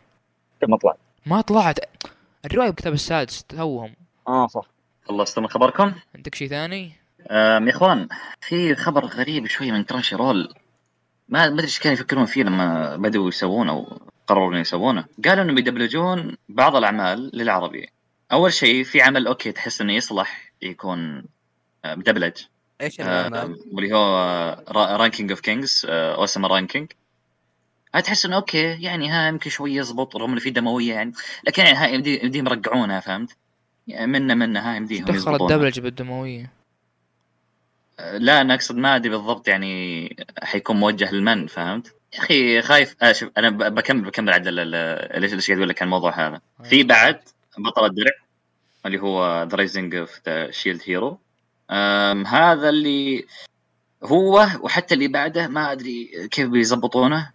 S2: ما طلعت.
S5: ما طلعت. الرواية بالكتاب السادس توهم.
S2: آه صح.
S1: خلصت من خبركم؟
S5: عندك شيء ثاني؟
S1: أم يا إخوان في خبر غريب شوي من كرانشي رول ما ما أدري إيش كانوا يفكرون فيه لما بدأوا يسوونه أو قرروا إنه يسوونه. قالوا إنهم يدبلجون بعض الأعمال للعربي. أول شيء في عمل أوكي تحس إنه يصلح يكون آه، مدبلج
S4: إيش
S1: آه،
S4: الاعمال؟
S1: واللي هو رانكينج اوف كينجز اوسم رانكينج تحس إنه أوكي يعني ها يمكن شوي يزبط رغم إنه في دموية يعني. لكن يعني ها يمدي يمديهم يرقعونها فهمت؟ يعني منا منا ها يمديهم
S5: دخل. الدبلجه بالدموية؟
S1: لا أنا أقصد ما أدري بالضبط يعني حيكون موجه لمن فهمت؟ يا أخي خايف آه شوف أنا بكمل بكمل عدل ليش ليش قاعد أقول لك عن الموضوع هذا في بعد بطل الدرع اللي هو ذا Rising of the Shield Hero هذا اللي هو وحتى اللي بعده ما أدري كيف بيظبطونه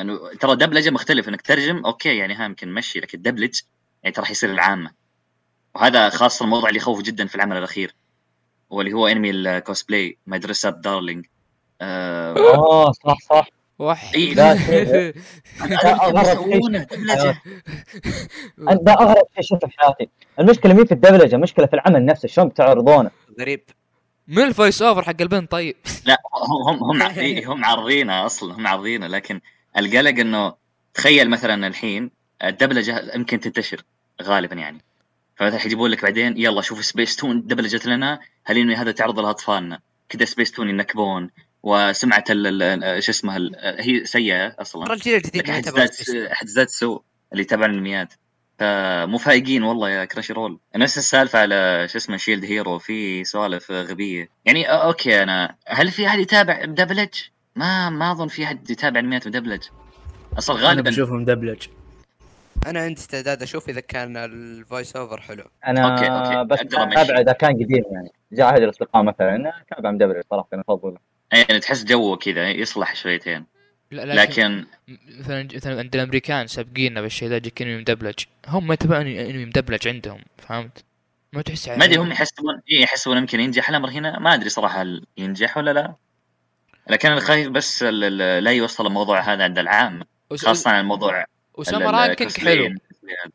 S1: أنه ترى دبلجه مختلف إنك ترجم okay يعني ها يمكن مشي لكن دبلج يعني ترى حيصير العامة. وهذا خاصة الموضوع اللي يخوف جدا في العمل الأخير. واللي هو انمي ال cosplay up darling
S2: آه صح صح.
S5: وح
S1: إيه.
S2: لا شيء. أغرب شيء شفته في حياتي. المشكلة مين في الدبلجة؟ المشكلة في العمل نفسه شلون بتعرضونه؟
S4: غريب.
S5: من ال voice over حق البنت طيب.
S1: لا هم هم هم هم عارضينها أصلا هم عارضينها لكن القلق إنه تخيل مثلا الحين الدبلجة يمكن تنتشر غالبا يعني. فمثلا حيجيبون لك بعدين يلا شوف سبيس تون دبلجت لنا هل هذا تعرض لاطفالنا كذا سبيس تون ينكبون وسمعة ال- ال- شو اسمه ال- هي سيئة أصلا.
S4: ترى الجيل الجديد
S1: حتزداد سوء اللي تبع الانميات فمو فايقين والله يا Crunchyroll نفس السالفة على شو اسمه Shield Hero في سوالف غبية. يعني okay أنا هل في أحد يتابع مدبلج؟ ما ما أظن في أحد يتابع انميات مدبلج أصلا
S3: أنا
S1: غالبا
S3: بشوفه مدبلج
S4: أنا عندي استعداد أشوف إذا كان ال voice over حلو.
S2: أنا
S1: okay، okay.
S2: بس
S1: أقدر أمشي.
S2: اتابع اذا كان قديم يعني. جاء أحد الأصدقاء مثلا اتابع مدبلج صراحة أنا أفضل.
S1: يعني تحس جوه كذا يصلح شويتين.
S5: لا
S1: لكن
S5: مثلا مثلا عند الأمريكان سابقيننا بالشيء ذا يجيك انمي مدبلج هم ما يتابعون انمي مدبلج عندهم فهمت؟ ما تحس
S1: ما أدري هم يحسبون إيه يحسبون يمكن ينجح. الأمر هنا ما أدري صراحة هل ينجح ولا لا. لكن أنا خايف بس ال- ال- لا يوصل الموضوع هذا عند العام خاصة عن الموضوع
S5: وسما رانكينج حلو.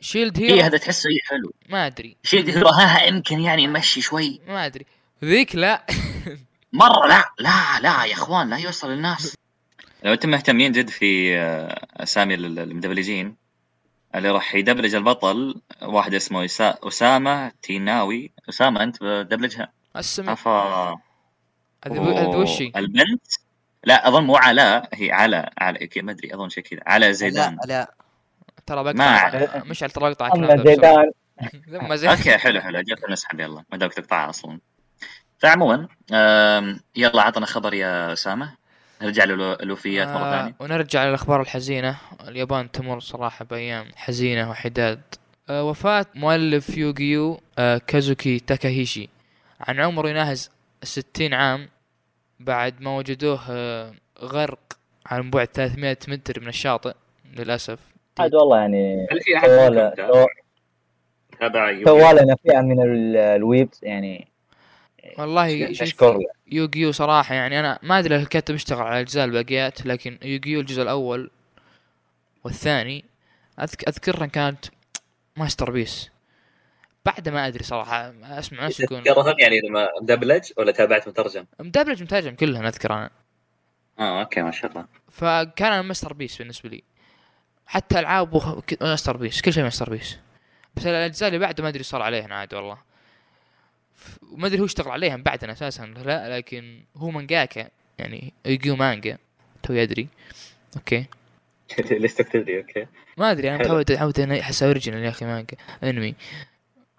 S5: شيلد
S1: اي
S5: هيرو
S1: هذا تحسه اي حلو.
S5: ما أدري.
S1: شيء هيرو ها يمكن يعني يمشي شوي.
S5: ما أدري. ذيك لا.
S1: مرة لا لا لا يا إخوان لا يوصل للناس لو أنتم مهتمين جد في آه، أسامي ال- المدبلجين اللي راح يدبلج البطل واحد اسمه أسامة تيناوي. أسامة أنت بدبلجها؟
S5: السمع
S1: أفا.
S5: هذا هذا وش هي؟
S1: البنت؟ لا أظن مو علاء هي علاء علاء كي- ما أدري أظن شيء كذا علاء زيدان.
S4: لا لا
S5: ترى
S1: ما
S5: بقطع
S2: أعرف.
S5: مش على ترى بقطع أما.
S2: زيدان.
S1: okay حلو حلو. جت نسحب يلا. ما دامك تقطعها أصلا فعموما يلا عطنا خبر يا اسامه نرجع للوفيات مرة
S5: آه
S1: ثانية.
S5: ونرجع للأخبار الحزينة. اليابان تمر صراحة بأيام حزينة وحداد. آه وفاة مؤلف يوغيو آه كازوكي تاكاهيشي. عن عمر يناهز الستين عام بعد ما وجدوه غرق عن بعد 300 متر من الشاطئ للأسف.
S2: عاد والله يعني
S1: هل في
S2: سوى-
S1: تابع؟
S2: سوى لنا فئه من ال- ال weebs يعني
S5: والله
S2: اشكر له
S5: يوغيو صراحة يعني أنا ما أدري الكاتب اشتغل على الأجزاء الباقيات لكن يوغيو الجزء الأول والثاني أذك أذكرها كانت masterpiece. بعد ما أدري صراحة أسمع ناس يكون
S1: تذكرهم يعني لما مدبلج ولا تابعت مترجم؟
S5: مدبلج مترجم كلها أذكر أنا.
S1: آه okay ما شاء الله.
S5: فكان masterpiece بالنسبة لي. حتى ك- masterpiece كل شيء masterpiece. بس الأجزاء اللي بعده ما أدري صار عليهن عاد والله. وما أدري هو اشتغل عليهم بعدنا أساسا لا لكن هو مانجاكا يعني يوغيو مانجا. تو يدري.
S1: ليش تكتب لي okay.
S5: ما أدري
S1: أنا.
S5: متعود متعود إني أحس original يا أخي مانجا أنمي.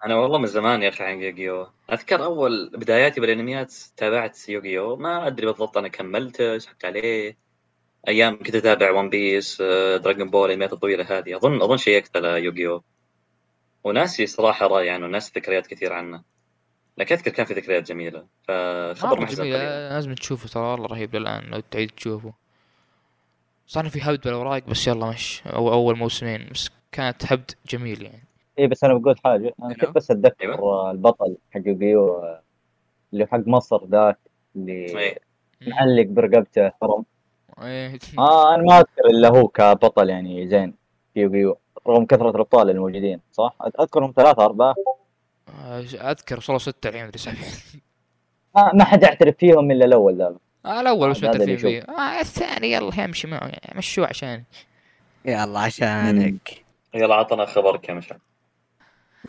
S1: أنا والله من زمان يا أخي عن يوغيو. أذكر أول بداياتي بالأنميات تابعت يوغيو. ما أدري بالضبط أنا كملته سحبت عليه. أيام كنت أتابع One Piece Dragon Ball الأنميات الطويلة هذه أظن أظن شيكت على يوغيو وناسي صراحة راي عنه وناسي ذكريات كثير عنه لكن أذكر كان في ذكريات جميلة فخبر محزن
S5: جميل. لازم تشوفه ترى والله رهيب للآن لو تعيد تشوفه صار في هبد بالاوراق بس يلا مش أو أول موسمين بس كانت هبد جميل يعني
S2: اي بس أنا بقول حاجة
S4: أنا.
S2: كنت بس أتذكر
S1: أيوه.
S2: البطل حق يوغيو آه، اللي حق مصر ذاك اللي
S1: إيه.
S2: معلق برقبته حرم. آه أنا ما أذكر إلا هو كبطل يعني زين. في يوغيو رغم كثرة الأبطال الموجودين صح؟ أذكرهم ثلاثة أربعة.
S5: آه، أذكر وصلوا ستة الحين مدري سبعة.
S2: ما, ما حد يعترف فيهم إلا الأول ذا
S5: آه الأول بس متفقين فيه آه الثاني يلا يمشي معه يعني مشوه عشان
S4: يلا عشانك.
S1: يلا عطنا خبر كم شهر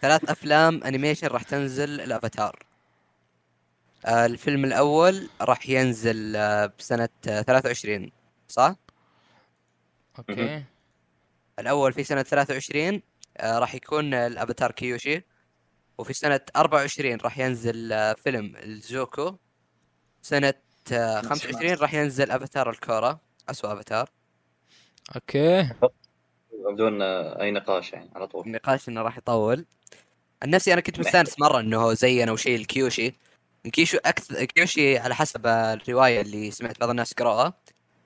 S4: ثلاث أفلام animation راح تنزل الأفاتار. آه، الفيلم الأول راح ينزل آه، بسنة آه، 23 صح؟
S5: okay.
S4: الأول في سنة 23 آه، راح يكون الأفاتار كيوشي وفي سنة 24 راح ينزل آه، فيلم الزوكو. سنة آه، 25 راح ينزل أفاتار الكورا اسوء أفاتار.
S5: okay.
S1: بدون آه، أي نقاش يعني على طول.
S4: النقاش إنه راح يطول. عن نفسي أنا كنت مستأنس مرة إنه زينا وشيء الكيوشي. كيشو أكثر كيوشي على حسب الرواية اللي سمعت بعض الناس قراها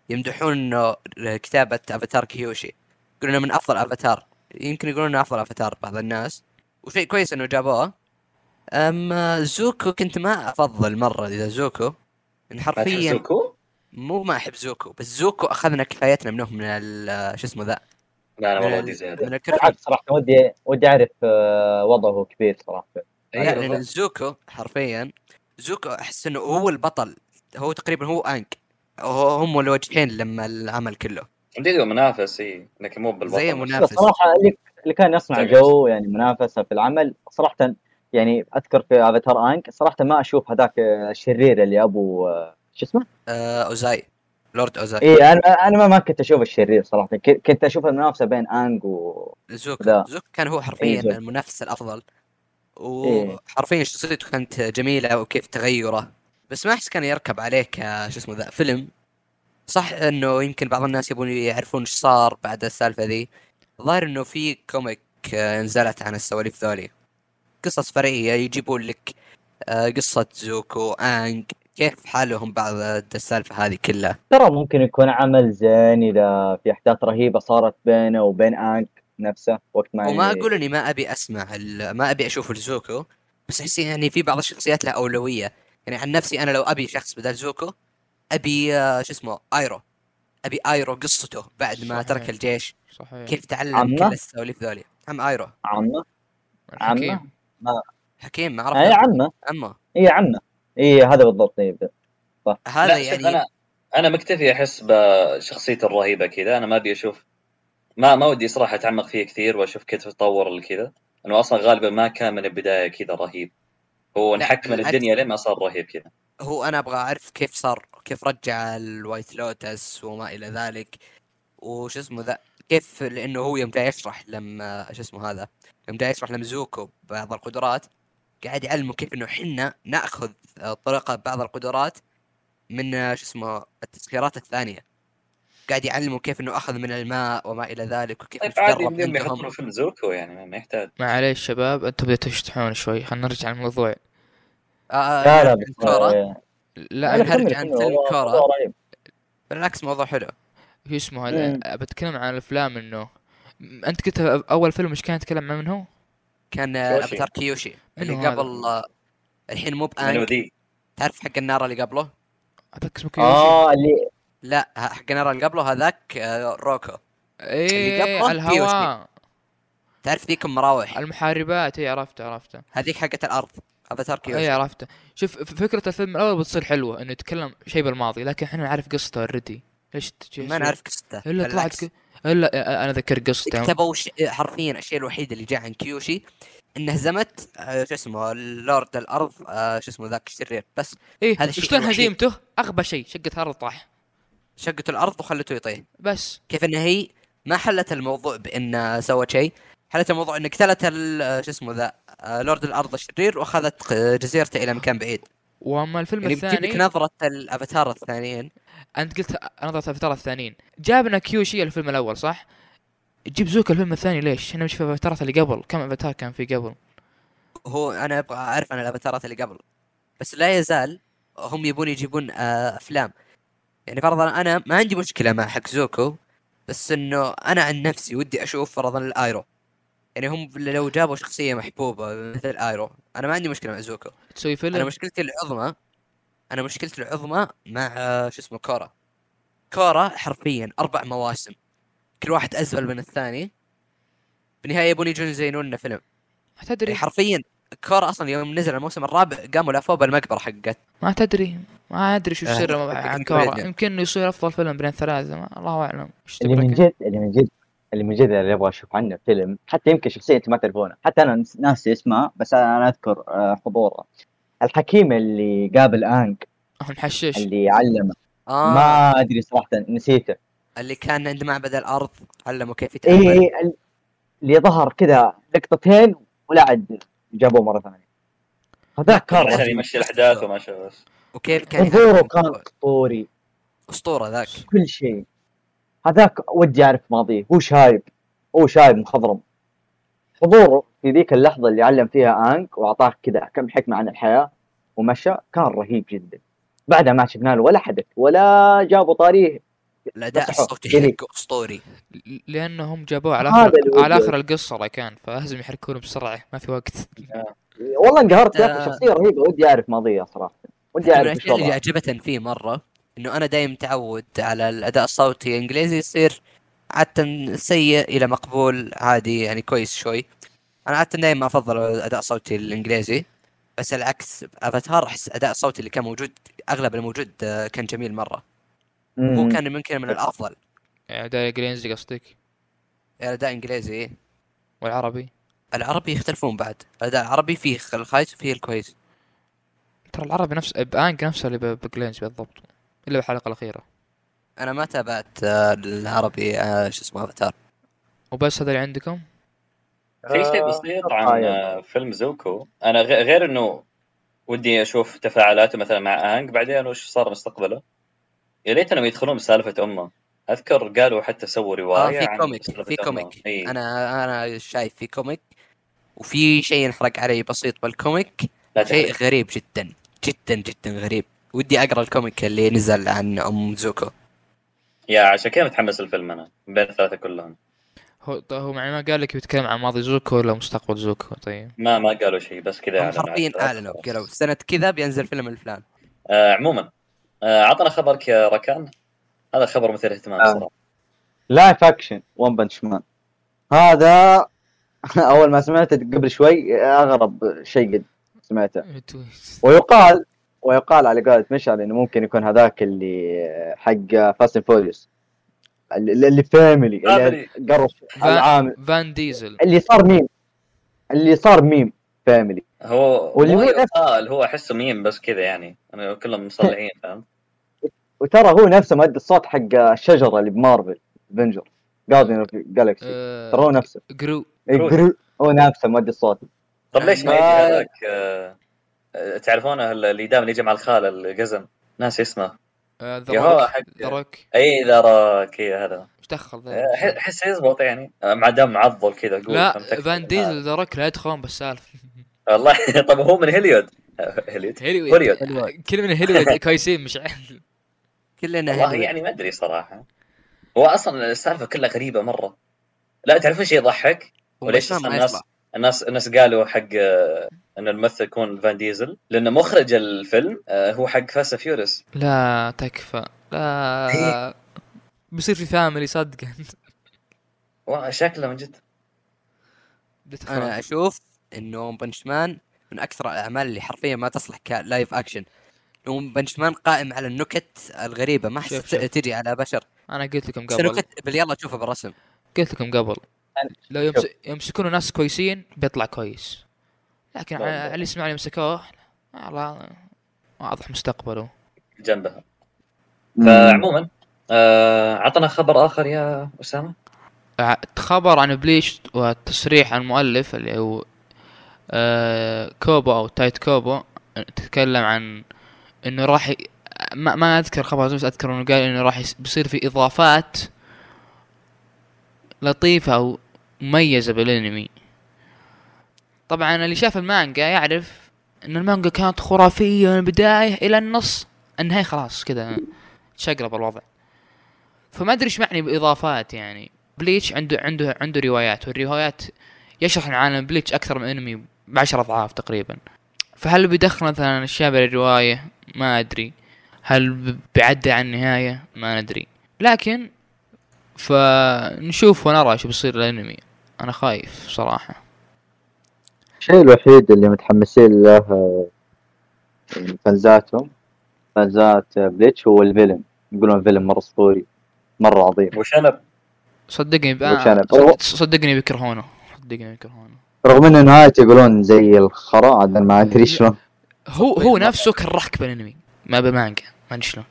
S4: يمدحون إنه كتابه افاتار كيوشي يقولون من أفضل افاتار يمكن يقولون إنه أفضل افاتار بعض الناس. وشيء كويس إنه جابوه. اما زوكو كنت ما أفضل مرة إذا زوكو. حرفيا
S1: زوكو؟
S4: مو ما أحب زوكو. بس زوكو أخذنا كفايتنا منه من ال- شو اسمه ذا؟
S1: لا أنا
S4: من
S1: والله
S4: ال-
S1: ودي زياده
S2: صراحة ودي ودي أعرف آه، وضعه كبير صراحة.
S4: لا
S1: بالضبط.
S4: زوكو حرفيا زوكو أحس إنه هو البطل. هو تقريبا هو أنك. هم الوجهين لما العمل كله
S1: جديد منافس إي لكن مو بالبطل
S4: زي
S2: بس
S4: منافس
S2: صراحة اللي كان يصنع
S1: طيب.
S2: جو يعني منافسة في العمل صراحة يعني أذكر في افاتار انك صراحة ما أشوف هذاك الشرير اللي أبو آه، شو اسمه؟
S4: آه أوزاي لورد أوزاي
S2: إي أنا أنا ما- كنت أشوف الشرير صراحة ك- كنت أشوف المنافسة بين انك و
S4: زوكو
S2: ذا.
S4: زوكو كان هو
S2: إيه،
S4: حرفيا
S2: زوكو.
S4: المنافس الأفضل
S2: إيه.
S4: وحرفيا شخصيته كانت جميلة وكيف تغيره بس ما أحس كان يركب عليه ك شو اسمه ذا فيلم. صح إنه يمكن بعض الناس يبون يعرفون إيش صار بعد السالفة ذي. الظاهر إنه في comic آه، نزلت عن السواليف ذولي. قصص فرعية يجيبون لك آه، قصة زوكو آنج كيف حالهم بعد السالفة هذه كلها.
S2: ترى ممكن يكون عمل زين إذا في أحداث رهيبة صارت بينه وبين آنج نفسه وقت ما
S4: وما أقول إني ما أبي أسمع ما أبي أشوف الزوكو بس أحس يعني في بعض الشخصيات لها أولوية. يعني عن نفسي أنا لو أبي شخص بدل زوكو أبي آه، شو اسمه أيرو. أبي أيرو قصته بعد ما
S5: صحيح.
S4: ترك الجيش.
S5: صحيح.
S4: كيف تعلم؟ كل السواليف ذولي. عم أيرو.
S2: عمه. عمه؟
S4: حكيم ما
S2: اي
S4: عرفت
S2: عمه.
S4: عمه.
S2: اي عمه. اي هذا بالضبط إيه.
S4: هذا
S1: لا، شوف،
S4: يعني
S1: أنا أنا مكتفي أحس بشخصيته الرهيبة كذا. أنا ما أبي أشوف ما ما ودي صراحة أتعمق فيه كثير وأشوف كيف تطور كذا. أنه أصلا غالبا ما كان من البداية كذا رهيب. هو
S4: لا،
S1: انحك من
S4: بالعكس.
S1: الدنيا لين ما صار رهيب كذا
S4: هو أنا أبغى أعرف كيف صار كيف رجع ال White Lotus وما إلى ذلك وش اسمه ذا كيف لأنه هو يوم جاي يشرح لما شو اسمه هذا يوم جاي يشرح لزوكو بعض القدرات قاعد يعلمه كيف إنه حنا نأخذ طريقة بعض القدرات من شو اسمه التسخيرات الثانية قاعد يعلمه كيف إنه أخذ من الماء وما إلى ذلك وكيف
S1: طيب عادي
S4: عندهم.
S1: فيلم زوكو يعني ما- يحتاج.
S5: معليش شباب أنتم بديتوا تشطحون شوي. خلينا نرجع للموضوع.
S4: آه، آه،
S2: لا لا
S4: عن
S2: بس
S4: كورا
S2: آه،
S5: لا
S4: نرجع عن فيلم.
S2: كورا.
S4: بالعكس موضوع حلو.
S5: شو اسمه. هذا؟ بتكلم عن الأفلام إنه. أنت قلت أول فيلم إيش كان يتكلم عن من هو؟
S4: كان
S1: كيوشي.
S4: أفاتار كيوشي اللي؟ قبل الحين مو
S1: بأنك.
S4: تعرف حق النار اللي قبله؟
S5: هذاك اسمه كيوشي.
S2: آه اللي
S4: لا ه- حق النار اللي قبله هذاك آه، روكو
S5: إيه الهواء.
S4: تعرف ذيك المراوح.
S5: المحاربات اي عرفته عرفته
S4: هذيك حقت الأرض أفاتار
S5: اي
S4: كيوشي
S5: عرفته شوف فكرة الفيلم الأول بتصير حلوة إنه يتكلم شيء بالماضي لكن إحنا نعرف قصته already ليش
S4: ما نعرف قصته
S5: إلا طلعت. ك... إلا أنا أذكر قصته.
S4: كتبوا ش... حرفيا الشيء الوحيد اللي جاء عن كيوشي انه هزمت آه، شو اسمه لورد الأرض آه، شو اسمه ذاك الشرير بس.
S5: إيه
S4: هذا الشيء
S5: شلون. هزيمته؟ أغبى شيء شقت الأرض طاح
S4: شقت الأرض وخلته يطيح.
S5: بس.
S4: كيف ان هي ما حلت الموضوع بان سوت شيء. حلت الموضوع ان قتلت شو اسمه ذا لورد الأرض الشرير وأخذت جزيرته إلى مكان بعيد.
S5: وأما الفيلم
S4: يعني بتجيب
S5: الثاني
S4: نظرة الأفاتار الثانيين.
S5: أنت قلت نظرة الأفاتار الثانيين. جابنا كيوشي الفيلم الأول صح؟ جيب زوكو الفيلم الثاني ليش؟ إحنا مش في الافاتارات اللي قبل. كم أفاتار كان في قبل؟
S4: هو أنا أبغى أعرف عن الأفاتارات اللي قبل. بس لا يزال هم يبون يجيبون آه، أفلام. يعني فرضا أنا ما عندي مشكلة مع حق زوكو بس إنه أنا عن نفسي ودي أشوف فرضا الآيرو. يعني هم لو جابوا شخصية محبوبة مثل آيرو أنا ما عندي مشكلة مع زوكو.
S5: تسوي
S4: أنا
S5: فيلم
S4: مشكلتي العظمى أنا مشكلتي العظمى مع آه، شو اسمه كورا. كورا حرفيا أربع مواسم. كل واحد ازبل من الثاني. بالنهايه يبون يجون يزينون لنا فيلم.
S5: تدري.
S4: يعني حرفيا كورا أصلا يوم نزل الموسم الرابع قاموا لفوه بالمقبره حقت.
S5: ما تدري ما أدري شو
S4: آه،
S5: السر
S4: حق
S5: عن
S4: كوميديا.
S5: كورا يمكن انه يصير أفضل فيلم بين الثلاثه ما الله أعلم.
S2: اللي من؟ جد اللي من جد اللي من جد اللي أبغى أشوف عنه فيلم حتى يمكن شخصية انت ما تعرفونها حتى أنا ناسي اسمها بس أنا أذكر آه، حضوره الحكيم اللي قابل انج
S5: محشش.
S2: اللي علمه.
S4: آه.
S2: ما أدري صراحة نسيته.
S4: اللي كان عند معبد الأرض علمه كيف
S2: اي
S4: يتعامل.
S2: إيه ال- اللي ظهر كذا لقطتين ولا عاد جابوه مرة ثانية. هذاك كان
S1: عشان
S2: رهيب.
S1: يمشي الأحداث وما شاء بس
S4: وكيف كان؟
S2: حضوره
S4: يهاجم.
S2: كان أسطوري.
S4: أسطورة ذاك.
S2: كل شيء. هذاك ودي أعرف ماضيه. هو شايب هو شايب مخضرم؟ حضوره في ذيك اللحظة اللي علم فيها آنك وأعطاك كذا كم حكمة عن الحياة ومشى كان رهيب جدا. بعدها ما شفنا له ولا حدث ولا جابوا طاريه. الأداء.
S4: الصوتي. حقه أسطوري
S5: لأنهم جابوه على آخر
S2: اللي
S5: على
S2: آخر.
S5: القصة لا كان فلازم يحركونه بسرعة ما في وقت
S2: والله انقهرت يا
S4: آه.
S2: أخي شخصية رهيبة ودي أعرف ماضيه صراحة ودي أعرف
S4: الأشياء اللي عجبتني فيه مرة إنه أنا دايم متعود على الأداء الصوتي الانجليزي يصير عادة سيء إلى مقبول عادي يعني كويس شوي أنا عادة دايما أفضل الأداء الصوتي الإنجليزي بس العكس أفاتار أحس الاداء الصوتي اللي كان موجود أغلب الموجود آه، كان جميل مرة هو
S2: مم.
S4: كان يمكن من الأفضل.
S5: يعني ده الانجليزي قصدك؟
S4: الاداء إنجليزي.
S5: والعربي؟
S4: العربي يختلفون بعد. الاداء العربي فيه الخايس وفيه الكويس.
S5: ترى العربي نفس بانك نفسه اللي بجلينز بالضبط. إلا بالحلقة الأخيرة.
S4: أنا ما تابعت آه، العربي آه، شو اسمه أفاتار.
S5: وبس هذا اللي عندكم؟
S1: في شيء بسيط
S2: آه،
S1: عن. آه، فيلم زوكو. أنا غير إنه ودي أشوف تفاعلاته مثلا مع انج بعدين وش صار مستقبله؟ يا ريت انهم يدخلون بسالفة أمه. أذكر قالوا حتى سووا رواية
S4: في
S1: عن comic
S4: في. comic.
S1: إي.
S4: أنا أنا شايف في comic وفي شيء ينحرق علي بسيط بال
S1: comic.
S4: شيء. غريب جدا جدا جدا غريب. ودي أقرأ ال comic اللي نزل عن أم زوكو.
S1: يا عشان كذا متحمس الفيلم أنا بين الثلاثة كلهم.
S5: هو هو ما قال لك بيتكلم عن ماضي زوكو ولا مستقبل زوكو؟ طيب.
S1: ما ما قالوا شيء بس كذا
S4: حرفيا أعلنوا قالوا سنة كذا بينزل فيلم الفلان.
S1: آه عموما. آه عطنا خبرك يا ركان. هذا خبر مثير اهتمام
S2: آه.
S1: صراحة
S2: live action One Punch Man هذا أول ما سمعته قبل شوي أغرب شيء قد سمعته. ويقال ويقال على قولة مشعل إنه ممكن يكون هذاك اللي حق Fast and Furious اللي اللي family اللي قرص العام
S5: فان ديزل
S2: اللي صار ميم. اللي صار meme family
S1: هو
S2: واللي هو
S1: يقال هو أحسه ميم بس كذا يعني. أنا كلهم مصلحين فاهم
S2: وترى هو نفسه مؤدي الصوت حق الشجرة اللي ب Marvel Avenger Guardian of Galaxy ترى هو نفسه.
S5: جرو
S2: إيه،. Groo- هو نفسه مؤدي الصوت.
S1: طب ليش ما
S2: ما-
S1: يجي هذاك آه، آه، تعرفونه اللي دائما يجي مع الخالة القزم؟ ناس اسمه.
S5: ذا
S1: يا هو
S5: روك
S1: حق
S5: ذا روك
S1: اي ذا راك إي هذا.
S5: إيش دخل
S1: آه،
S5: ذا؟
S1: ح- احس يزبط يعني. آه، مع دم معضل كذا
S5: لا؟ فان ديزل ذا روك لا يدخلون بالسالفة.
S1: والله. طب هو من هوليود. آه، هوليود.
S5: هوليوود
S1: هوليود.
S5: كل من هوليوود كويسين مش عارف.
S4: كلنا
S1: والله. يعني ما أدري صراحة. هو أصلا السالفة كلها غريبة مرة. لا تعرفون إيش يضحك؟ وليش الناس. الناس الناس قالوا حق آه، إن الممثل يكون فان ديزل. لأن مخرج الفيلم آه، هو حق فاست فيوريس
S5: لا تكفى. لا. بيصير في family صدق
S1: شكله من جد.
S5: أنا.
S4: أشوف إنه Punch Man من أكثر الأعمال اللي حرفيا ما تصلح ك live action. لو Punch Man قائم على النكت الغريبة. ما احس. تجي على بشر.
S5: أنا قلت لكم قبل.
S4: نكت يلا تشوفها بالرسم.
S5: قلت لكم قبل. لو يمس... يمسكونه ناس كويسين بيطلع كويس. لكن
S1: بالضبط.
S5: على اللي يسمعني مسكوه والله واضح مستقبله.
S1: جنبها. فعموما آه، عطنا خبر آخر يا
S5: أسامة. خبر عن بليش وتصريح عن المؤلف اللي هو آه كوبو أو تايت كوبو. تتكلم عن إنه راح ي... ما, ما أذكر خبر بس أذكر إنه قال إنه راح بيصير في إضافات لطيفة أو مميزة بالأنمي. طبعا اللي شاف المانجا يعرف إن المانجا كانت خرافية من البداية إلى النص النهاية خلاص كذا شقلب الوضع. فما أدري إيش معني بإضافات يعني. بليتش عنده عنده عنده روايات والروايات يشرح عن عالم بليتش أكثر من أنمي بعشر أضعاف تقريبا. فهل بيدخل مثلا اشياء بالرواية ما أدري. هل بيعدي عن النهاية؟ ما ندري. لكن فنشوف ونرى شو بيصير الانمي أنا خايف صراحة.
S2: الشيء الوحيد اللي متحمسين له آه، يعني فانزاتهم فانزات آه، بليتش هو الفيلم يقولون الفيلم مرة أسطوري مرة عظيم.
S1: وشنب
S5: صدقني بقى؟ صد- صدقني بيكرهونه صدقني بيكرهونه
S2: رغم إن نهايته يقولون زي الخرا عاد ما أدري شلون.
S5: هو هو نفسه كرهك بالانمي ما بمانجا ما أدري شلون.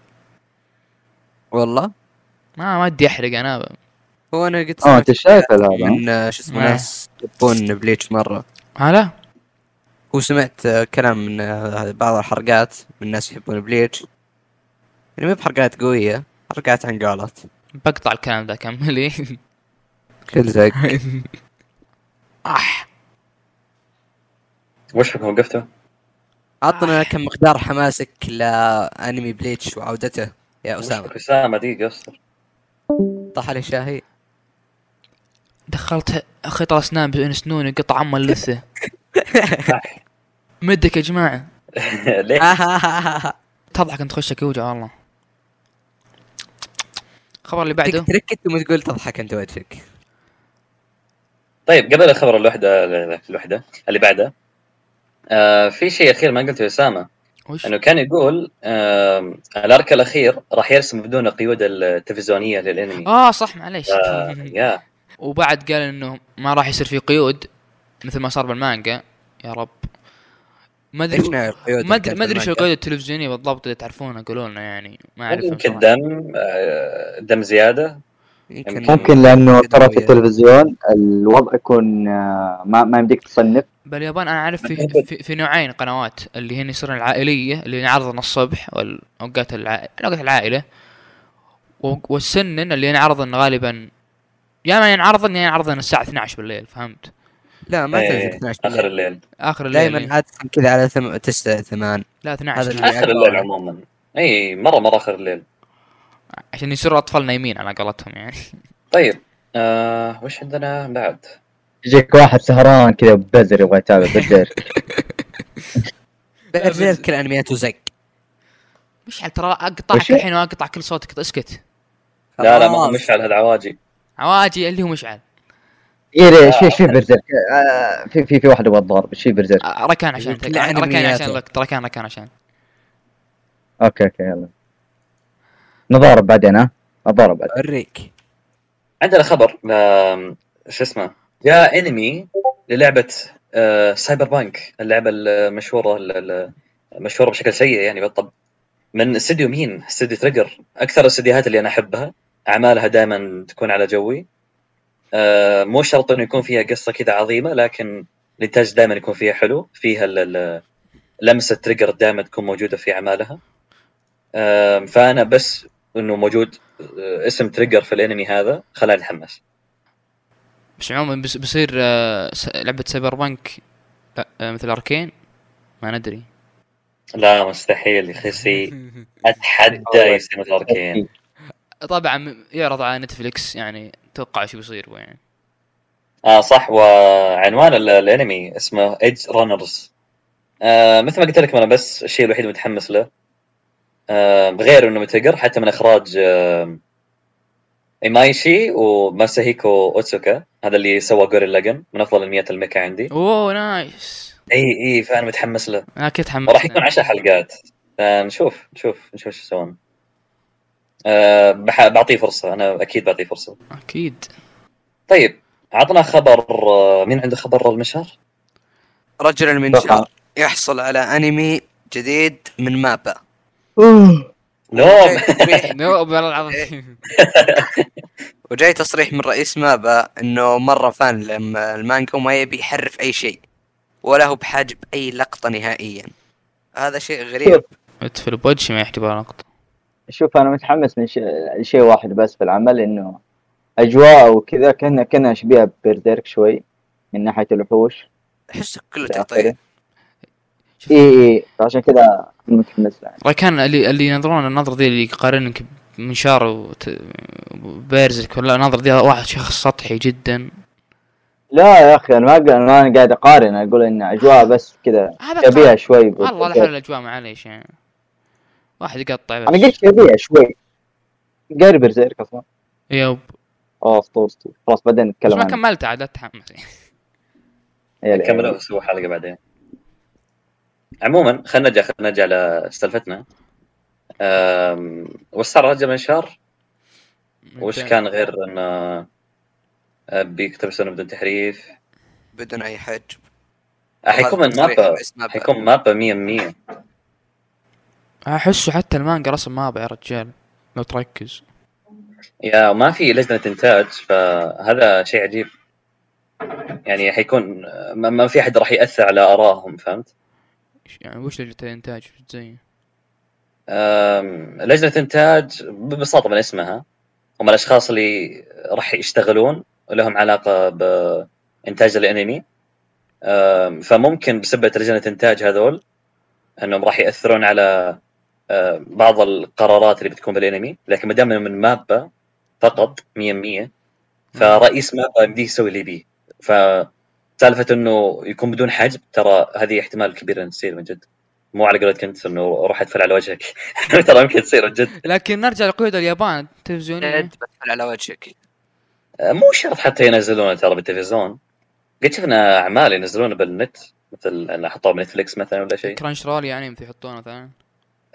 S4: والله؟
S5: ما ما ودي أحرق أنا. ب...
S4: هو أنا قد
S2: آه أنت شايف هذا؟
S4: من آه، شو اسمه
S5: آه.
S4: ناس يحبون بليتش مرة.
S5: هلا
S4: وسمعت آه، كلام من آه، بعض الحلقات من ناس يحبون بليتش. يعني ما بحلقات قوية حلقات عن قولات.
S5: بقطع الكلام ذا كملي
S4: كل زق.
S5: اح
S1: وش بكم وقفتوا؟
S4: عطنا كم مقدار حماسك لأنمي بليتش وعودته يا
S1: أسامة؟ أسامة دقيقة أصبر.
S4: طاح علي شاهي.
S5: دخلت خيط الاسنان بين سنوني قطع ام اللثه مدك يا جماعة.
S1: ليه؟
S5: تضحك أنت خشك يوجع والله الخبر اللي بعده.
S4: تركت ثم تقول تضحك أنت وجهك
S1: طيب قبل الخبر الوحدة الوحدة. اللي بعده. آه في شيء أخير ما قلته يا أسامة.
S5: وش؟
S1: إنه كان يقول آه الأرك الأخير راح يرسم بدون القيود التلفزيونية للأنمي.
S5: آه صح معليش.
S1: آه يا.
S5: وبعد قال إنه ما راح يصير في قيود مثل ما صار بالمانجا. يا رب. ما
S4: أدري
S5: ما ادري ما أدري شو؟ القيود التلفزيونية بالضبط اللي تعرفونها قولوا لنا يعني ما أعرف
S1: يمكن دم آه دم زيادة.
S4: يمكن
S2: ممكن لأنه ترى في التلفزيون الوضع يكون آه، ما ما يمديك تصنف.
S5: باليابان أنا أعرف في, في, في نوعين قنوات اللي هن يصيرون العائلية اللي ينعرضن الصبح والأوقات الع... اوقات العائلة والسنن اللي ينعرضن غالبا يا ما ينعرضن يا ينعرضن الساعة 12 بالليل فهمت؟
S4: لا ما
S1: إيه،
S4: تنزل 12
S1: آخر
S4: بالليل
S1: الليل.
S5: آخر الليل
S4: دائما عادة كذا على ثم... 9 8
S5: لا 12
S4: هذا اللي-
S1: آخر الليل عموما. اي مرة مرة آخر الليل.
S5: عشان يصيروا أطفال نايمين على قولتهم يعني.
S1: طيب آه وش عندنا بعد؟
S2: يجيك واحد سهران كذا بزر يبغى يتابع بالدير
S4: بعد كل انمياته زق
S5: مش ترى اقطعك؟ الحين وأقطع كل صوتك اسكت.
S1: لا لا ما هو. مشعل هذا عواجي.
S5: عواجي اللي هو مشعل
S2: إيه إيش في إيش في برزيرك آه، في في في واحد يبغى الضارب إيش في برزيرك
S5: آه، ركان عشان ركان عشان
S4: أنمياته.
S5: لك ركان ركان عشان.
S2: أوكي أوكي يلا. نضارب بعدين ها نضارب بعدين
S4: أوريك.
S1: عندنا خبر شو اسمه؟ جاء انمي للعبة آه، Cyberpunk اللعبة المشهورة ال- ال- المشهوره بشكل سيء يعني بالطب من استديو مين؟ استديو Trigger أكثر الاستديوهات اللي أنا أحبها. أعمالها دائما تكون على جوي. آه، مو شرط إنه يكون فيها قصة كذا عظيمة لكن الإنتاج دائما يكون فيها حلو. فيها ال- ال- لمسة تريجر دائما تكون موجودة في أعمالها. فأنا بس إنه موجود آه، اسم تريجر في الانمي هذا خلاني اتحمس
S5: بس عموما بس بصير آه، لعبة Cyberpunk آه، مثل اركين ما ندري.
S1: لا مستحيل يا خسي أتحدى يصير مثل اركين
S5: طبعا يعرض على نتفليكس يعني توقع شو بيصير يعني
S1: آه صح. وعنوان ال- الانمي اسمه Edgerunners آه مثل ما قلت لكم أنا بس الشيء الوحيد اللي متحمس له غير إنه متقر حتى من إخراج إيمايشي وماساهيكو أوتسوكا. هذا اللي سوى جورين لاجن من أفضل أنميات الميكا عندي.
S5: أوه nice.
S1: إي إي فأنا متحمس له.
S5: أنا متحمس
S1: وراح يكون 10 حلقات. فنشوف نشوف نشوف إيش يسوون. بح- بعطيه فرصة. أنا أكيد بعطيه فرصة.
S5: أكيد.
S1: طيب عطنا خبر آه، مين عنده خبر المشهر؟
S4: رجل المنشار يحصل على أنمي جديد من مابا.
S1: نوم
S5: نو والله العظيم.
S4: وجاي تصريح من رئيس مابا إنه مرة فان لما المانجا وما يبي يحرف أي شيء ولا هو بحاجب أي لقطة نهائيا. هذا شيء غريب.
S5: ادفل بوجهي ما يحجب لقطة.
S2: شوف أنا متحمس من شيء واحد بس في العمل إنه أجواء وكذا كنا كنا شبيهه بيرديرك شوي من ناحية الوحوش.
S4: احسه كله
S2: آخره. اي اي فعشان كذا أنا متحمس له
S5: رايكان اللي اللي ينظرون النظرة ذي اللي يقارنك بمنشار وبيرزك ولا النظرة ذي واحد شخص سطحي جدا.
S2: لا يا أخي أنا ما أنا ما قاعد أقارن أقول إن أجواء بس كذا
S5: شبيهة.
S2: شوي
S5: والله لا. حول الأجواء معليش يعني. واحد يقطع بس.
S2: أنا قلت شبيهة شوي. غير برزيرك أصلا.
S5: يوب
S2: آه أسطورة أسطورة. خلاص بعدين
S5: بس
S2: نتكلم
S5: ما
S2: عنه.
S5: كملت عاد لا تتحمس
S1: نكملها
S2: يلا.
S1: ونسوي حلقة بعدين. عموما خلينا نرجع خلينا نرجع لسالفتنا وش صار رجل منشار وش كان؟ غير انه أه، بيكتب سنه بدون تحريف؟
S4: بدون أي حجب
S1: أه، حيكون من مابا. حيكون مابا 100
S5: احسه حتى المانجا رسم مابا يا رجال لو تركز.
S1: يا ما في لجنة إنتاج فهذا شيء عجيب. يعني حيكون ما ما في أحد راح يأثر على آرائهم فهمت؟
S5: يعني وش لجنة الإنتاج؟ زي
S1: أم، لجنة إنتاج ببساطة من اسمها. هم الأشخاص اللي راح يشتغلون ولهم علاقة بإنتاج الأنمي. أم، فممكن بسبة لجنة إنتاج هذول أنهم راح يأثرون على بعض القرارات اللي بتكون بالأنمي. لكن ما دام من مابا فقط 100% فرئيس مابا يمديه يسوي اللي يبيه. فسالفة إنه يكون بدون حجب ترى هذه احتمال كبير إن تصير من جد. مو على قولة كنت إنه روح ادفل على وجهك. ترى يمكن تصير من جد.
S5: لكن نرجع لقيود اليابان التلفزيونية
S4: جد بدخل على وجهك.
S1: مو شرط حتى ينزلونه ترى بالتلفزيون. قد شفنا أعمال ينزلونه بالنت مثل إنه حطوه بنتفلكس مثلا ولا شيء.
S5: كرانش رول يعني مثل يحطونه مثلا.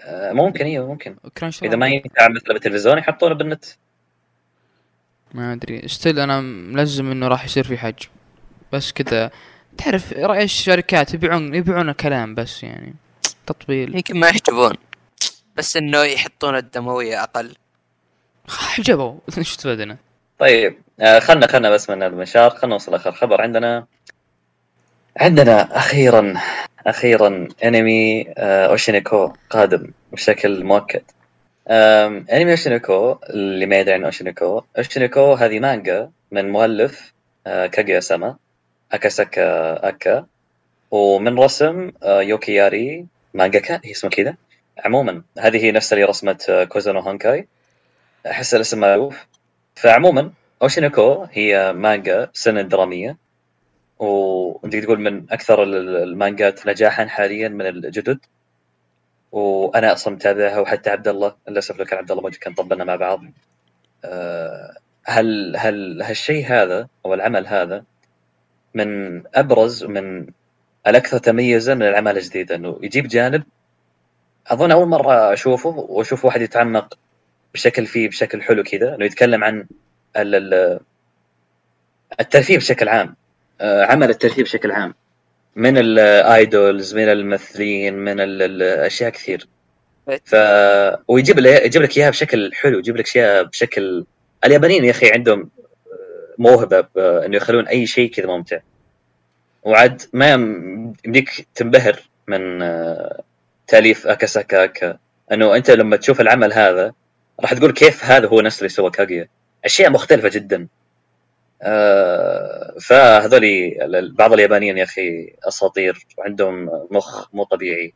S1: آه، ممكن أيوه ممكن.
S5: كرانش رول
S1: إذا ما ينفع مثلا بالتلفزيون يحطونه بالنت.
S5: ما أدري. still أنا ملزم إنه راح يصير في حج بس كذا. تعرف رأي الشركات يبيعون يبيعون الكلام بس يعني. تطبيل.
S4: يمكن ما يحجبون. بس إنه يحطون الدموية أقل.
S5: حجبوا. إيش استفدنا
S1: طيب آه، خلنا خلنا بس من المنشار خلنا نوصل آخر خبر. عندنا عندنا أخيرا أخيرا أنمي آه، أوشينيكو قادم بشكل مؤكد. أنمي أوشينيكو اللي ما يدري عن أوشينيكو أوشينيكو هذه مانجا من مؤلف آه، كاغيا ساما اكاساكا أكا. ومن رسم آه، يوكياري مانجاكا هي اسمها كذا. عموما هذه هي نفس اللي رسمت آه، كوزانو هانكاي. أحس الاسم معروف. فعموما اوشينيكو هي مانجا سينين درامية. وأنت تقول من أكثر ال- ال- المانجات نجاحا حاليا من الجدد. وأنا أصلا متابعها وحتى عبد الله للأسف لو كان عبد الله موجود كان طبلنا مع بعض. آه، هل هل هالشيء هذا أو العمل هذا من أبرز من الأكثر تميزا من الأعمال الجديدة إنه يجيب جانب أظن أول مرة أشوفه وأشوف واحد يتعمق بشكل فيه بشكل حلو كذا إنه يتكلم عن ال- ال- الترفيه بشكل عام آه، عمل الترفيه بشكل عام. من الايدولز من الممثلين من ال- ال- أشياء كثير. ف ويجيب يجيب لك إياها بشكل حلو يجيب لك أشياء بشكل اليابانيين يا أخي عندهم موهبة ب- إنه يخلون أي شيء كذا ممتع. وعد ما يم- يمديك تنبهر من آه، تأليف أكاساكا اكا إنه أنت لما تشوف العمل هذا راح تقول كيف هذا هو نفس اللي سوى كاغيا أشياء مختلفة جدا. آه فهذولي ال- بعض اليابانيين يا أخي أساطير وعندهم مخ مو طبيعي.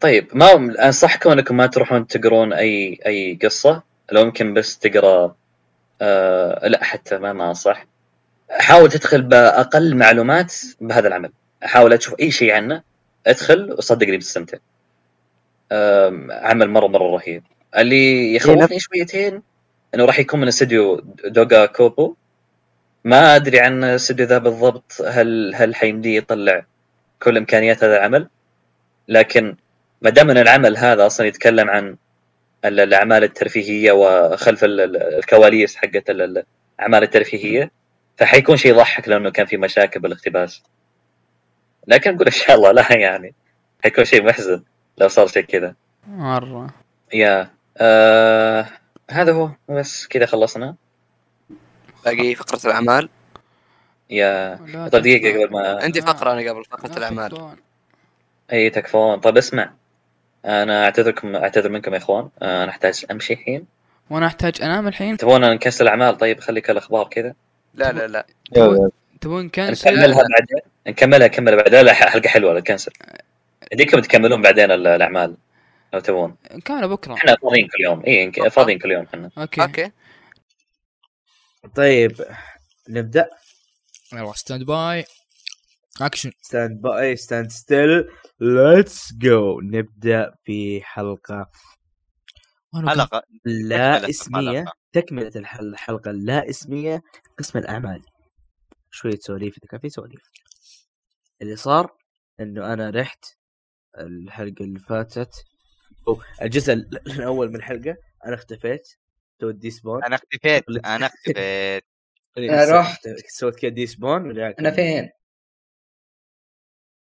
S1: طيب ما انصحكم انكم ما تروحون تقرون اي أي قصة؟ لو يمكن بس تقرأ آه لا حتى ما ما أنصح. حاول تدخل بأقل معلومات بهذا العمل. حاول تشوف أي شيء عنه ادخل وصدقني بتستمتع. آم، عمل مره مرة رهيب. اللي يخوفني شويتين إنه راح يكون من استديو دوغا كوبو. ما أدري عن الاستديو ذا بالضبط هل هل حيمديه يطلع كل إمكانيات هذا العمل. لكن ما دام أن العمل هذا أصلا يتكلم عن ال- الأعمال الترفيهية وخلف ال- ال- الكواليس حقت ال- ال- الأعمال الترفيهية فحيكون شيء يضحك لأنه كان في مشاكل بالاقتباس. لكن نقول إن شاء الله لا يعني. حيكون شيء محزن لو صار شيء كذا.
S5: مرة.
S1: يا آه هذا هو. بس كذا خلصنا.
S2: باقي فقرة الأعمال؟
S1: يا طيب دقيقة
S5: تكفى.
S1: قبل ما
S2: عندي. فقرة أنا قبل فقرة
S5: لا
S2: الأعمال.
S5: تكفون.
S1: أي تكفون طيب اسمع. أنا اعتذركم أعتذر منكم يا إخوان. أنا أحتاج أمشي الحين.
S5: وأنا أحتاج أنام الحين.
S1: تبغون نكسل الأعمال؟ طيب خليك الأخبار كذا.
S2: لا لا لا.
S5: تبون كنسل؟
S1: نكملها بعدين. نكملها نكملها بعدين. لا حلقة حلوة لا تكنسل يديكم تكملون بعدين ال- الأعمال لو تبون.
S5: كامله بكرة.
S1: إحنا فاضيين كل يوم. اي فاضيين كل يوم إحنا.
S5: أوكي.
S2: أوكي.
S3: طيب نبدأ.
S5: يلا ستاند باي اكشن
S3: ستاند باي ستاند ستيل ليتس جو نبدأ في حلقة
S6: حلقة.
S3: لا
S6: اسمية.
S3: تكملة الحل- الحلقة اللا اسمية. قسم الأعمال. شوية سواليف. إذا كان في سواليف. اللي صار إنه أنا رحت الحلقة اللي فاتت. أو الجزء ال- الأول من الحلقة. أنا اختفيت. سويت despawn
S6: أنا اختفيت. أنا اختفيت.
S4: أنا رحت.
S3: سويت كذا despawn.
S4: أنا فين؟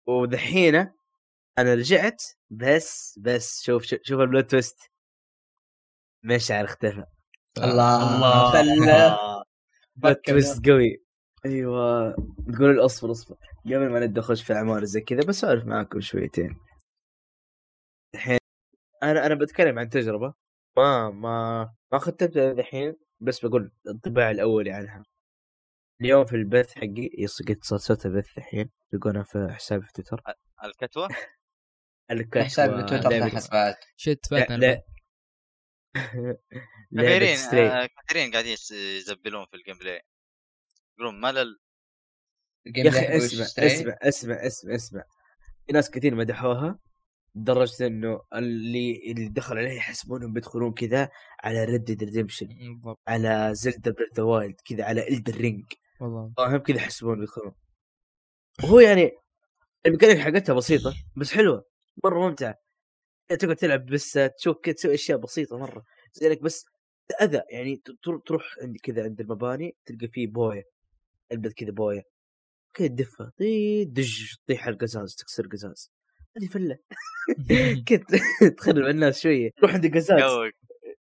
S3: ودحين أنا رجعت بس بس شوف شوف, شوف ال plot twist. مشعر اختفى
S4: الله.
S3: بلا plot
S4: فكر
S3: twist قوي. أيوه. تقول اصبر اصبر. قبل ما نبدأ نخش في اعمال زي كذا بسولف معاكم شويتين. الحين أنا أنا بتكلم عن تجربة. ما ما ما ختمتها الحين بس بقول الانطباع الاولي عنها اليوم في البث حقي يص قد صرت بث الحين تلقونها في حسابي في تويتر.
S6: الكتوة؟
S3: الكتوى
S4: حساب تويتر بعد.
S3: shit
S5: فاتنا
S6: كثيرين آه، كثيرين قاعدين يزبلون في ال gameplay يقولون ملل
S3: يا
S4: أخي
S3: اسمع. اسمع اسمع اسمع اسمع. في ناس كثير مدحوها لدرجة إنه اللي اللي دخل عليها يحسبونهم بيدخلون كذا على Red Redemption
S5: بالضبط.
S3: على Zelda Breath the Wild كذا على Elden Ring
S5: والله.
S3: فاهم كذا يحسبون بيدخلون وهو يعني الميكانيك حقتها بسيطة بس حلوة مرة ممتعة. تقعد تلعب بس تشوف كذا تسوي أشياء بسيطة مرة. زي لك بس أذى يعني تروح عند كذا عند المباني تلقى فيه بوية علبه كذا بوية. كذا تدفها طي دج تطيح على القزاز تكسر قزاز هذه فلة. كذا تخرب الناس شوية. تروح عند القزاز.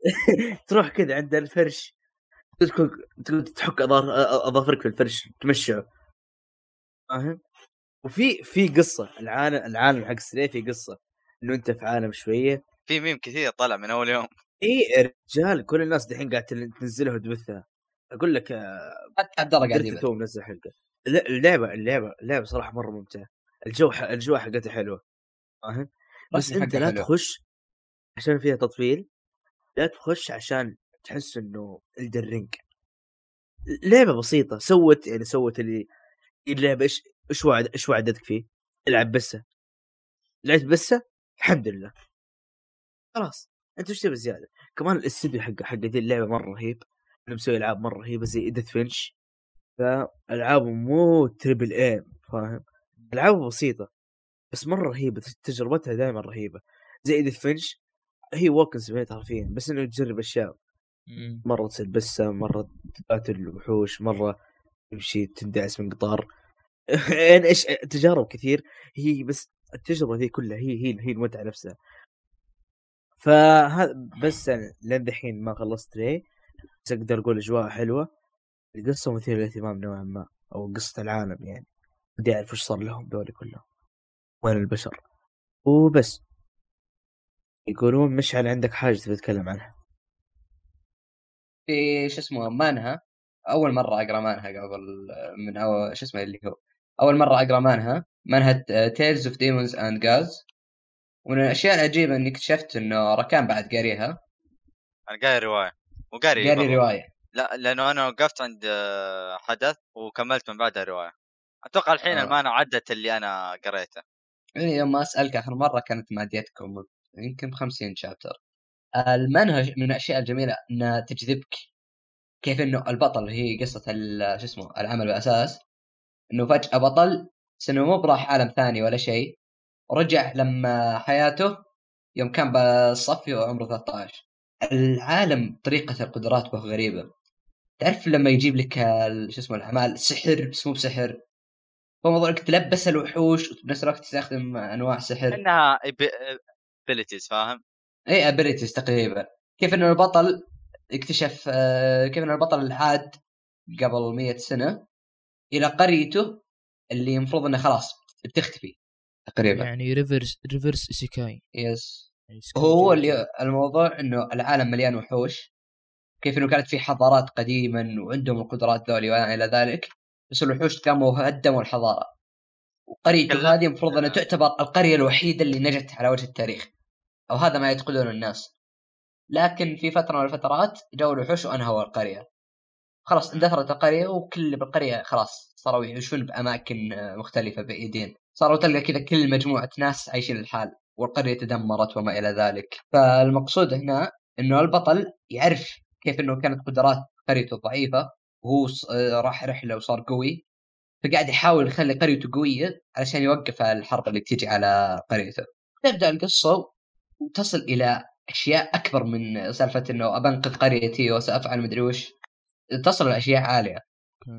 S3: تروح كذا عند الفرش. تدخل تقعد تحك أظافرك في الفرش تمشعه. فاهم؟ وفي في قصة العالم العالم حق Stray في قصة إنه أنت في عالم شوية.
S6: في ميم كثير طلع من أول يوم.
S3: اي رجال كل الناس دحين قاعد تن- تنزلها وتبثها. أقول لك
S4: حتى عبد الله قاعد
S3: تو منزل حلقه لا، اللعبة اللعبة اللعبة صراحة مرة ممتعة. الجو ح- الجو حقتها حلوة. فاهم؟ بس
S4: أنت
S3: لا
S4: حلو.
S3: تخش عشان فيها تطفيل لا تخش عشان تحس إنه الدرينج لعبة بسيطة سوت يعني سوت اللي اللعبة إيش إيش وعد إيش وعدتك فيه؟ العب بسة. لعبت بسة؟ الحمد لله. خلاص. أنت إيش تبي زيادة؟ كمان الاستوديو حق حق دي اللعبة مرة رهيب. انه مسوي ألعاب مرة رهيبة زي Edith Finch فالعابه مو triple A فاهم؟ العابه بسيطة بس مرة رهيبة. تجربتها دائما رهيبة. زي ايدث فينش هي ووكن سميت حرفيا بس إنه تجرب أشياء. مرة تصير بسة مرة تقاتل الوحوش مرة تمشي تندعس من قطار. يعني إيش تجارب كثير. هي بس التجربة ذي كلها هي هي هي المتعة نفسها. فهذا بس أنا لين دحين ما خلصت ري بس أقدر أقول اجواء حلوة. القصة مثيرة للاهتمام نوعا ما أو قصة العالم يعني. بدي أعرف وش صار لهم دول كلهم. وين البشر. وبس. يقولون مشعل عندك حاجة تبي تتكلم عنها.
S4: في شو اسمه مانها. أول مرة أقرأ مانهوا قبل من أول شو اسمه اللي هو أول مرة أقرأ مانهوا مانهوا Tales of Demons and Gods ومن الأشياء العجيبة إني اكتشفت إنه ركان بعد قاريها.
S6: أنا قاري رواية. وقاري
S4: قاري. رواية.
S6: لا لأنه أنا وقفت عند آه، حدث وكملت من بعدها رواية. أتوقع الحين
S4: آه.
S6: المانهوا عدت اللي أنا قريته.
S4: إيه، يوم ما أسألك آخر مرة كانت ماديتكم يمكن ب 50 chapter المنهج من الأشياء الجميلة انها تجذبك. كيف إنه البطل هي قصة شو اسمه العمل بالأساس. إنه فجأة بطل بس انه مو براح عالم ثاني ولا شيء. ورجع لما حياته يوم كان بالصفي وعمره 13 العالم طريقة القدرات به غريبة. تعرف لما يجيب لك شو اسمه الاعمال سحر بس مو بسحر. هو موضوع إنك تلبس الوحوش وبنفس الوقت تستخدم أنواع سحر.
S6: إنها abilities فاهم؟
S4: اي abilities تقريبا. كيف إنه البطل اكتشف آه، كيف إنه البطل العاد قبل مية سنة إلى قريته اللي المفروض إنه خلاص بتختفي تقريبا.
S5: يعني reverse reverse isekai
S4: yes
S5: يعني
S4: هو. اللي الموضوع إنه العالم مليان وحوش. كيف إنه كانت في حضارات قديما وعندهم القدرات ذولي وما إلى ذلك بس الوحوش قاموا هدموا الحضارة. وقريته هذه المفروض إنها تعتبر القرية الوحيدة اللي نجت على وجه التاريخ. أو هذا ما يعتقدون الناس. لكن في فترة من الفترات جو الوحوش وأنهوا القرية. خلاص اندثرت القرية وكل اللي بالقرية خلاص صاروا يعيشون بأماكن آه، مختلفة بعيدين. صاروا تلقى كذا كل مجموعة ناس عايشين الحال والقرية تدمرت وما إلى ذلك. فالمقصود هنا إنه البطل يعرف كيف إنه كانت قدرات قريته ضعيفة وهو آه، راح رحلة وصار قوي. فقاعد يحاول يخلي قريته قوية علشان يوقف الحرب اللي تيجي على قريته. تبدا القصة وتصل إلى أشياء أكبر من سالفة إنه ابنقذ قريتي وسافعل مدري وش. تصل لاشياء
S5: عالية.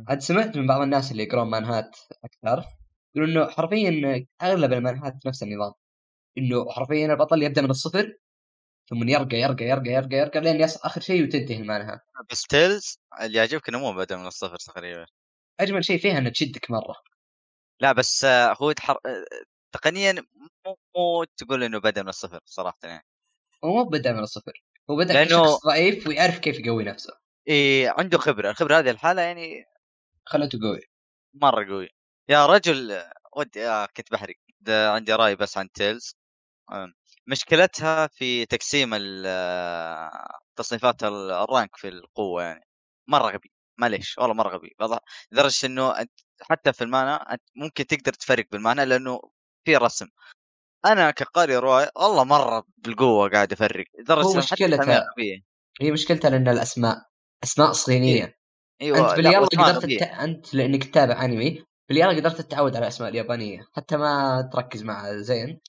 S4: عاد سمعت من بعض الناس اللي يقرون مانهات أكثر يقولون إنه حرفيا أغلب المانهات نفس النظام. إنه حرفيا البطل يبدأ من الصفر ثم يرقى يرقى يرقى يرقى يرقى لين يصل آخر شيء وتنتهي المانها
S6: بس Tales اللي يعجبك إنه مو بدأ من الصفر تقريبا.
S4: أجمل شيء فيها انها تشدك مرة.
S6: لا بس آه، هو تحر... تقنيا مو مو تقول إنه بدأ من الصفر صراحة يعني.
S4: هو مو بدأ من الصفر هو بدأ
S6: لأنه-
S4: كشخص ضعيف ويعرف كيف يقوي نفسه.
S6: إيه عنده خبرة الخبرة هذه الحالة يعني
S4: خلته قوي.
S6: مرة قوي يا رجل ودي آه كنت بحرق. عندي رأي بس عن Tales. مشكلتها في تقسيم آه، تصنيفات ال- الرانك في القوة يعني. مرة غبي معليش والله مرة غبي. لدرجة إنه أنت حتى في المانا أنت ممكن تقدر تفرق بالمانا لأنه في رسم. أنا كقارئ روايه والله مرة بالقوة قاعد أفرق لدرجة
S4: مشكلتها-. هي مشكلتها لأن الأسماء أسماء صينية.
S6: إيوه
S4: أنت
S6: لا،
S4: باليلا قدرت. الت... أنت لأنك تتابع أنمي باليلا قدرت تتعود على الأسماء اليابانية حتى ما تركز مع زين.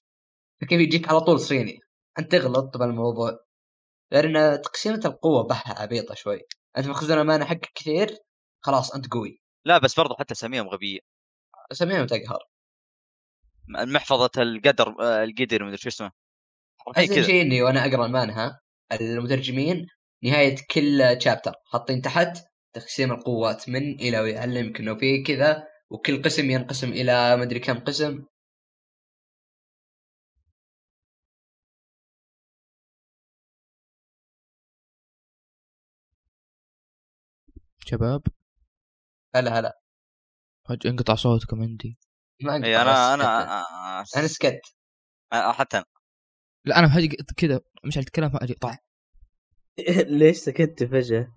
S4: فكيف يجيك على طول صيني؟ أنت تغلط بالموضوع. لأن تقسيمة القوة بها عبيطة شوي. أنت مخزون امانه حقك كثير خلاص أنت قوي.
S6: لا بس برضو حتى اساميهم غبية.
S4: اسميها وتقهر
S6: محفظة القدر آه، القدر مدري شو اسمه.
S4: احسن
S6: كذا.
S4: شيء إني وأنا أقرأ المانها المترجمين نهاية كل شابتر حاطين تحت تقسيم القوات من إلى ويعلمك انه في كذا وكل قسم ينقسم إلى مدري كم قسم.
S5: شباب؟
S4: هلا هلا.
S5: فجأة انقطع صوتكم عندي.
S4: ما أقدر
S6: اي
S4: أنا.
S6: أنا آه،
S4: أنا سكت.
S6: آه، حتى أنا.
S5: لا أنا فجأة كذا مش اتكلم فجأة طع
S3: ليش سكت فجأة؟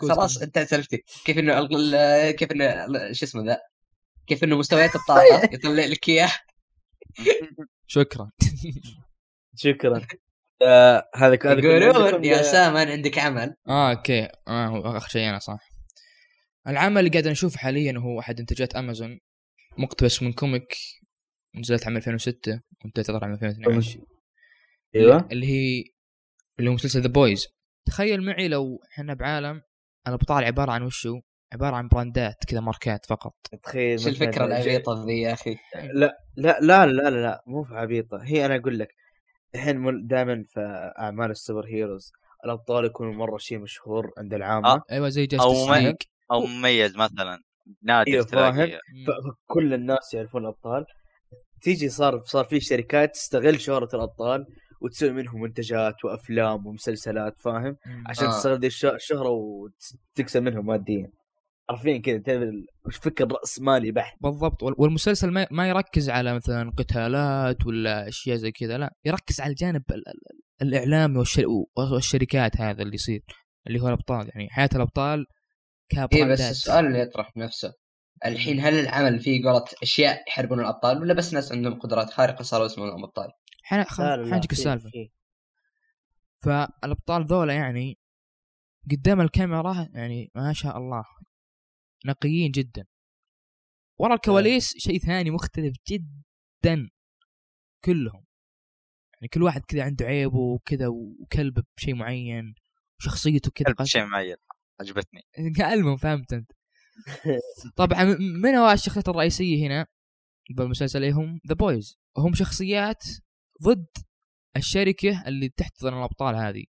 S4: خلاص. أنت سالفتي كيف إنه كيف إنه شو اسمه ذا؟ كيف إنه مستويات الطاقة؟ يطلع لك إياه.
S5: شكرا.
S3: شكرا. آه هذا هذا كله
S4: يقولون يا
S3: يا-
S4: سامان عندك عمل.
S5: آه أوكي. آه هو آخر شيء أنا صح. العمل اللي قاعد نشوفه حاليا هو أحد انتاجات أمازون. مقتبس من comic نزلت عام 2006 وانتهت عام 2012
S3: أيوه.
S5: اللي هي اللي هو مسلسل The Boys تخيل معي لو إحنا بعالم الابطال عبارة عن وشو؟ عبارة عن براندات كذا ماركات فقط.
S3: تخيل
S4: شو
S3: الفكرة
S4: العبيطة ذي يا أخي؟
S3: لا لا لا لا لا, لا مو في عبيطة. هي أنا أقول لك الحين دائما في أعمال ال super heroes الأبطال يكونوا مرة شيء مشهور عند العامة.
S6: آه.
S5: أيوه زي
S6: أو
S5: Justice
S6: أو مميز مثلا. نادر تلاقي.
S3: فاهم. فكل الناس يعرفون الأبطال. تيجي صار صار في شركات تستغل شهرة الأبطال وتسوي منهم منتجات وأفلام ومسلسلات فاهم؟ عشان
S4: آه.
S3: تستغل الشهرة وتكسب منهم ماديا. حرفيا كذا وش فكر رأس مالي بحت.
S5: بالضبط. وال- والمسلسل ما ما يركز على مثلا قتالات ولا أشياء زي كذا لا. يركز على الجانب ال- ال- الإعلامي والشر... والشركات هذا اللي يصير اللي هو الأبطال يعني. حياة الأبطال
S4: اي بس السؤال اللي يطرح نفسه الحين هل العمل فيه قولة أشياء يحاربون الأبطال ولا بس ناس عندهم قدرات خارقة صاروا اسمهم أبطال؟
S5: حنا حنجيك
S3: السالفة.
S5: فالأبطال ذولا يعني قدام الكاميرا يعني ما شاء الله نقيين جدا. ورا الكواليس شيء ثاني مختلف جدا كلهم. يعني كل واحد كذا عنده عيبه وكذا وكلب بشيء معين وشخصيته كذا
S6: كلب شيء معين. عجبتني.
S5: المهم فهمت أنت. طبعا من هو الشخصيات الرئيسية هنا بالمسلسل هم The Boys هم شخصيات ضد الشركة اللي تحتضن الأبطال هذه.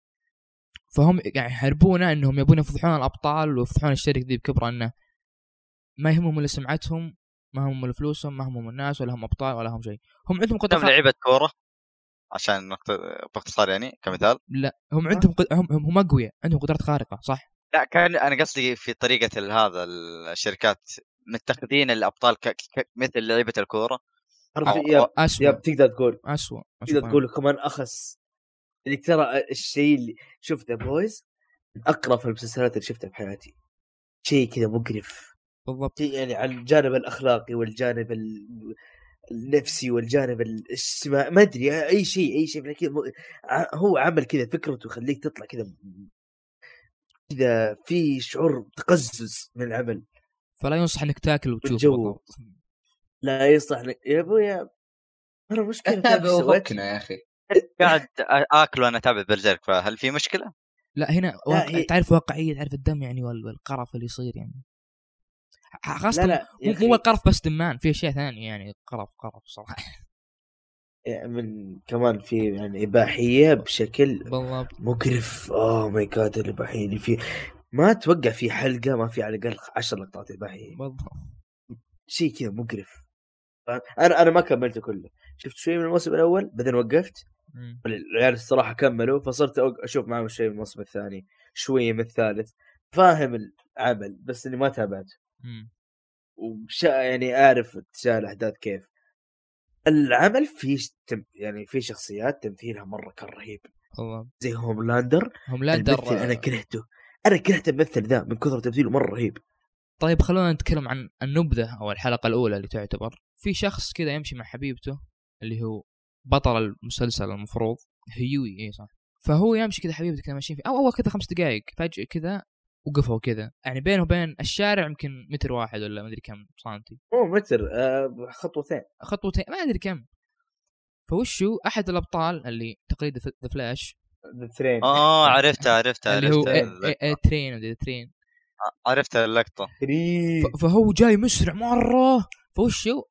S5: فهم يعني يحاربونا إنهم يبون يفضحون الأبطال ويفضحون الشركة ذي بكبرى إنه ما يهمهم إلا سمعتهم ما هم فلوسهم ما همهم الناس ولا هم أبطال ولا هم شيء. هم عندهم قدره
S6: كم لعيبه كورة؟ عشان باختصار يعني كمثال.
S5: لا هم عندهم قد... هم هم أقوياء عندهم قدرات خارقة صح؟
S6: لا كان أنا قصدي في طريقة هذا الشركات متخذين الأبطال ك... ك... مثل لعيبة
S3: الكورة.
S5: اسوء
S3: بتقدر تقول؟
S5: اسوء
S3: تقدر تقول كمان أخس. اللي ترى الشيء اللي The Boys من اقرف المسلسلات اللي شفتها في حياتي. شيء كذا مقرف.
S5: بالضبط.
S3: يعني على الجانب الأخلاقي والجانب ال- النفسي والجانب الاجتماعي. ما أدري أي شيء أي شيء هو عمل كذا فكرته يخليك تطلع كذا كذا في شعور تقزز من العمل.
S5: فلا ينصح إنك تاكل وتشوف.
S3: لا يصلح لك. يا ابويا ترى مشكلة؟
S7: وفكنا يا أخي.
S6: قاعد آكل وأنا أتابع برزيرك فهل في مشكلة؟
S5: لا هنا واقع...
S3: هي-
S5: تعرف واقعية تعرف الدم يعني وال- والقرف اللي يصير يعني. خاصة
S3: لا لا
S5: مو القرف بس دمان في أشياء ثانية يعني قرف قرف صراحة.
S3: يعني من كمان في يعني إباحية بشكل
S5: بالضبط.
S3: مقرف. اوه ماي جاد الإباحية اللي فيه. ما أتوقع في حلقة ما في على الأقل 10 لقطات إباحية.
S5: بالضبط.
S3: شيء كذا مقرف؟ أنا أنا ما كملته كله. شفت شوي من الموسم الأول بعدين وقفت. العيال الصراحة كملوا فصرت أشوف معهم شوي من الموسم الثاني شوية من الثالث. فاهم العمل بس إني ما تابعت
S5: مم.
S3: وش يعني أعرف اتجاه الاحداث كيف. العمل فيه تم يعني في شخصيات تمثيلها مرة كان رهيب.
S5: بالضبط
S3: زي Homelander.
S5: Homelander
S3: الممثل أنا كرهته. أنا كرهت الممثل ذا من كثر تمثيله مرة رهيب.
S5: طيب خلونا نتكلم عن النبذة أو الحلقة الأولى اللي تعتبر. في شخص كذا يمشي مع حبيبته اللي هو بطل المسلسل المفروض هيوي اي صح. فهو يمشي كذا حبيبته كذا ماشيين فيه أو أول كذا خمس دقائق فجأة كذا وقفوا كذا. يعني بينه وبين الشارع يمكن متر واحد ولا ما أدري كم سنتي.
S3: مو متر آه خطوتين
S5: خطوتين ما أدري كم. فوشو أحد الأبطال اللي تقليد The Flash؟
S3: A-Train
S6: آه عرفتها عرفتها
S5: اللي هو
S6: عرفتها
S5: إيه A-Train Train.
S6: عرفتها اللقطة.
S3: ثري
S5: ف- فهو جاي مسرع مرة. فوشو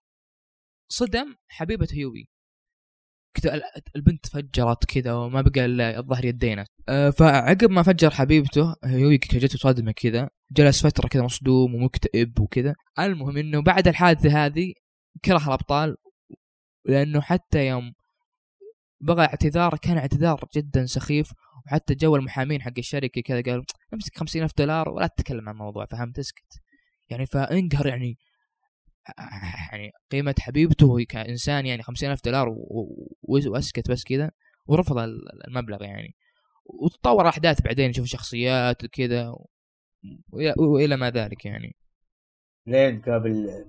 S5: صدم حبيبة هيوي. كذا ال- البنت فجرت كذا وما بقى إلا الظهر يدينا أه، فعقب ما فجر حبيبته هيوي جته صدمه كذا جلس فترة كذا مصدوم ومكتئب وكذا. المهم إنه بعد الحادثة هذه كره الأبطال لأنه حتى يوم بغى اعتذار كان اعتذار جدا سخيف وحتى جو المحامين حق الشركة كذا قالوا أمسك خمسين ألف دولار ولا تتكلم عن الموضوع فهمت؟ اسكت. يعني فإنقهر يعني يعني قيمة حبيبته وهي كإنسان يعني خمسين ألف دولار و- و- وأسكت بس كذا ورفض ال- المبلغ يعني. وتطور الأحداث بعدين نشوف شخصيات وكذا و- وإلى, وإلى ما ذلك يعني.
S3: لين قابل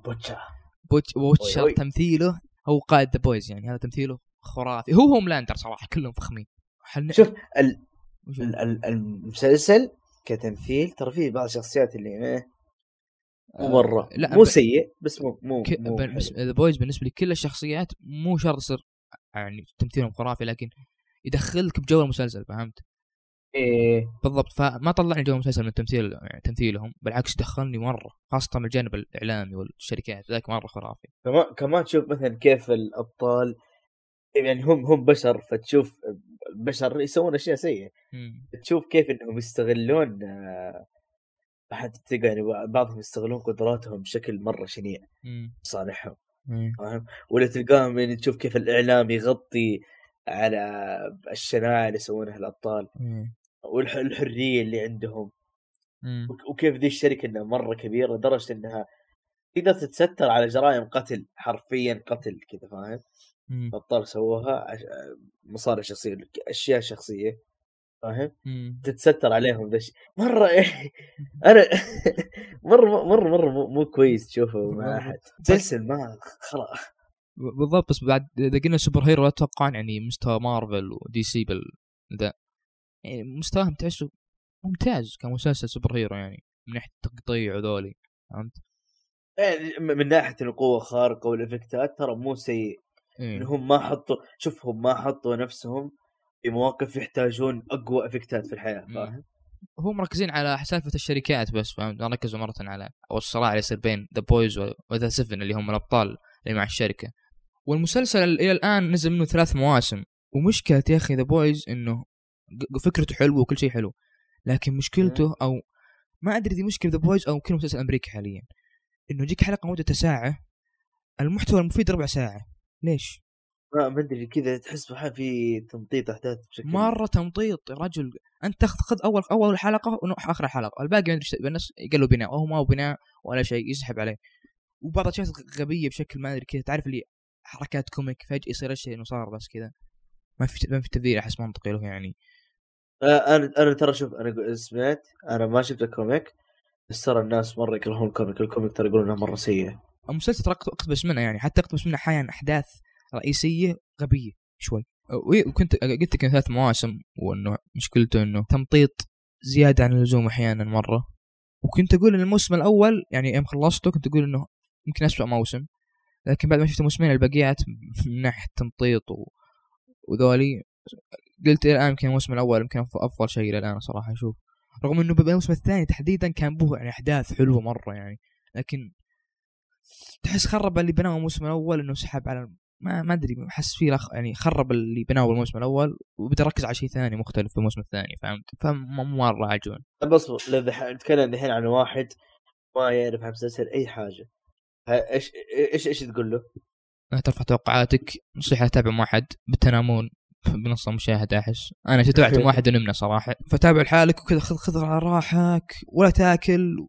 S5: بوتشر
S3: أوي.
S5: تمثيله هو قائد The Boys يعني هذا تمثيله خرافي. هو هوملاندر صراحة كلهم فخمين. حن...
S3: شوف ال-
S5: وش-
S3: ال- ال- المسلسل كتمثيل ترى فيه بعض الشخصيات اللي إيه مو مرة
S5: لا
S3: مو سيء بس مو مو.
S5: The
S3: Boys
S5: بالنسبة لي كل الشخصيات مو شرط يصير يعني تمثيلهم خرافي لكن يدخلك بجو المسلسل فهمت؟
S3: إيه
S5: بالضبط فما طلعني جو المسلسل من تمثيل يعني تمثيلهم بالعكس دخلني مرة خاصة من الجانب الإعلامي والشركات ذاك مرة خرافي
S3: كمان كمان تشوف مثلا كيف الأبطال يعني هم هم بشر فتشوف بشر يسوون أشياء
S5: سيئة.
S3: تشوف كيف إنهم يستغلون آه، أحد تلقى يعني بعضهم يستغلون قدراتهم بشكل مرة شنيع
S5: مم.
S3: صالحهم
S5: مم.
S3: فاهم ولا تلقاهم يعني تشوف كيف الإعلام يغطي على الشناعة اللي يسوونها
S5: الأبطال.
S3: والحريه اللي عندهم
S5: مم.
S3: وكيف ذي الشركة إنها مرة كبيرة لدرجة إنها تقدر تتستر على جرائم قتل حرفيا قتل كذا فاهم. الأبطال سووها مصالح شخصية أشياء شخصية فاهم. تتستر عليهم ذا الشيء مرة أنا مرة مرة مرة مو, كويس تشوفه مع أحد. مسلسل ما خلاص.
S5: بالضبط بس بعد إذا قلنا super hero لا تتوقع يعني مستوى مارفل ودي سي بال ذا. يعني مستواهم تحسه ممتاز كمسلسل super hero يعني من ناحية التقطيع وذولي فهمت؟
S3: يعني من ناحية القوة الخارقه والإفكتات ترى مو سيء.
S5: إيه.
S3: إنهم ما حطوا شوف هم ما حطوا نفسهم في مواقف يحتاجون أقوى إفكتات في
S5: الحياة.
S3: فاهم؟
S5: هم مركزين على سالفة الشركات بس فهمت؟ ركزوا مرة على أو الصراع اللي يصير بين The Boys و The Seven اللي هم الأبطال اللي مع الشركة والمسلسل إلى الآن نزل منه ثلاث مواسم ومشكلة يا أخي The Boys إنه فكرته حلوة وكل شيء حلو لكن مشكلته أو ما أدري دي مشكلة The Boys أو يمكن مسلسل أمريكي حاليا إنه يجيك حلقة مدتها ساعة المحتوى المفيد ربع ساعة ليش؟
S3: ما ما أدري كذا تحس بحال في تمطيط أحداث بشكل
S5: مرة تمطيط يا رجل. أنت تاخذ خذ أول أول حلقة ونروح آخر حلقة. الباقي ما أدري الناس قالوا بناء. وهو ما هو بناء ولا شيء يسحب عليه. وبعض الأشياء غبية بشكل ما أدري كذا. تعرف اللي حركات comic فجأة يصير الشيء إنه صار بس كذا. ما في ما في تبرير أحس منطقي له يعني.
S3: آه، أنا أنا ترى شوف أنا سمعت أنا ما شفت ال comic بس ترى الناس مرة يكرهون ال comic. ال comic ترى يقولون إنها مرة سيئة.
S5: المسلسل ترى اقتبس منه يعني. حتى اقتبس منه أحيانا أحداث رئيسية غبية شوي. وي- وكنت قلت لك ثلاث مواسم وإنه مشكلته إنه تمطيط زيادة عن اللزوم أحيانا مرة. وكنت أقول إن الموسم الأول يعني يوم خلصته كنت أقول إنه يمكن اسوء موسم. لكن بعد ما شفت الموسمين البقيات من ناحية تمطيط و... وذولي قلت إلى الآن يمكن الموسم الأول يمكن أفضل شيء إلى الآن صراحة أشوف. رغم إنه بالموسم الثاني تحديدا كان به يعني أحداث حلوة مرة يعني. لكن تحس خرب اللي بناه الموسم الأول إنه سحب على ما ما أدري احس فيه لخ يعني خرب اللي بناه الموسم الأول وبدا يركز على شيء ثاني مختلف في الموسم الثاني فهمت؟ فمره عجون
S3: طب اصبر نتكلم الحين عن واحد ما يعرف عن مسلسل أي حاجة. إيش إيش إيش تقول له؟
S5: لا ترفع توقعاتك نصيحة تتابع واحد بتنامون بنص المشاهدة أحس. أنا تابعت واحد ونمنا صراحة. فتابع لحالك وكذا خذ خذ على راحك ولا تاكل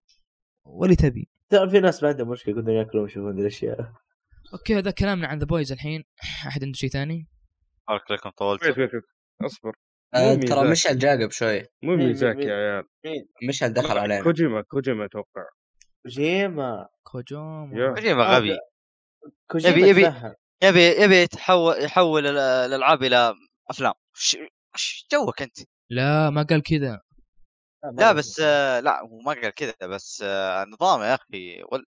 S5: ولا تبي.
S3: ترى في ناس ما عندهم مشكلة يقدرون يأكلون ويشوفون الأشياء.
S5: okay هذا كلامنا عن The Boys الحين. أحد عنده شيء ثاني؟
S6: بارك لكم طولت
S8: أصبر.
S7: آه، ترى. مشعل جاقب شوي.
S8: مو ميزاك يا عيال.
S7: مشعل دخل علينا.
S8: كوجيما كوجيما أتوقع.
S3: كوجيما.
S5: كوجوما
S8: يا.
S6: كوجيما غبي.
S3: كوجيما
S6: يبي- يبي-. يبي يبي يتحول يحول ال- الألعاب إلى أفلام. ش- ش- جوك أنت.
S5: لا ما قال كذا.
S6: لا بس آه، لا هو ما قال كذا بس آه، نظام يا أخي. وال-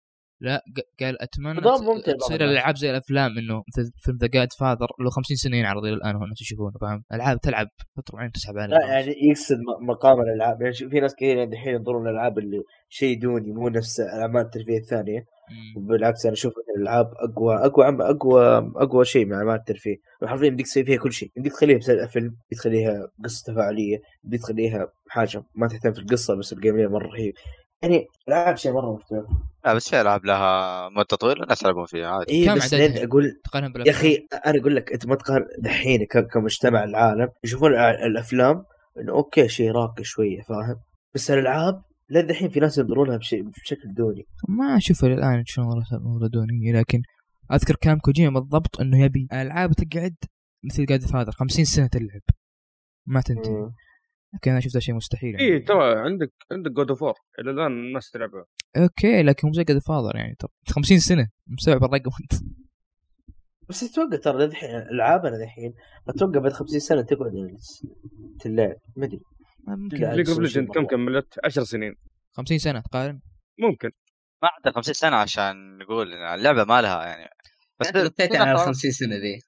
S5: لا قال
S3: بعض
S5: تصير
S3: الناس.
S5: الألعاب زي الأفلام إنه مثل فيلم ذا جاد فاذر له 50 سنة ينعرض إلى الآن وهو الناس يشوفونه فاهم؟ ألعاب تلعب فترة معينة تسحب عليها
S3: لا يعني يقصد مقام الألعاب. يعني في ناس كثير يعني الحين ينظرون للالعاب اللي شيء دوني مو نفس الأعمال الترفيه
S5: الثانية.
S3: بالعكس أنا أشوف الألعاب أقوى أقوى عم أقوى أقوى شيء من أعمال الترفيه. حرفيا يمديك تسوي فيها كل شيء. يمديك تخليها فيلم تخليها قصة تفاعلية تخليها حاجة ما تهتم في القصة بس الجيم مرة رهيب. يعني العاب شيء مرة مختلف.
S6: لا بس في ألعاب لها مدة طويلة الناس يلعبون فيها عادي.
S5: كم
S3: بس؟ لين
S5: أقول
S3: يا أخي أنا أقول لك أنت ما تقارن دحين كمجتمع العالم يشوفون الأفلام إنه okay شيء راقي شوية فاهم؟ بس الألعاب لين دحين في ناس ينظرونها بشيء بشكل دوني.
S5: ما أشوف الآن شلون ردوني لكن أذكر كلام كوجيما بالضبط إنه يبي ألعاب تقعد مثل Godfather 50 سنة تلعب. ما تنتهي. لكن أنا شفت هذا شيء مستحيل يعني.
S8: اي ترى عندك عندك God of إلى الآن الناس تلعبها.
S5: okay لكن مو زي Godfather يعني ترى 50 سنة مستوعب الرقم. انت
S3: بس أتوقع ترى دحين ألعابنا دحين أتوقع بعد 50 سنة تقعد تلعب ما
S5: أدري. ممكن.
S8: ليج اوف ليجند كم. كملت 10 سنين.
S5: 50 سنة تقارن؟
S8: ممكن.
S6: ما عندها 50 سنة عشان نقول إن اللعبة ما لها يعني. بس في
S7: على
S6: ناس-
S7: 50 سنة ذي.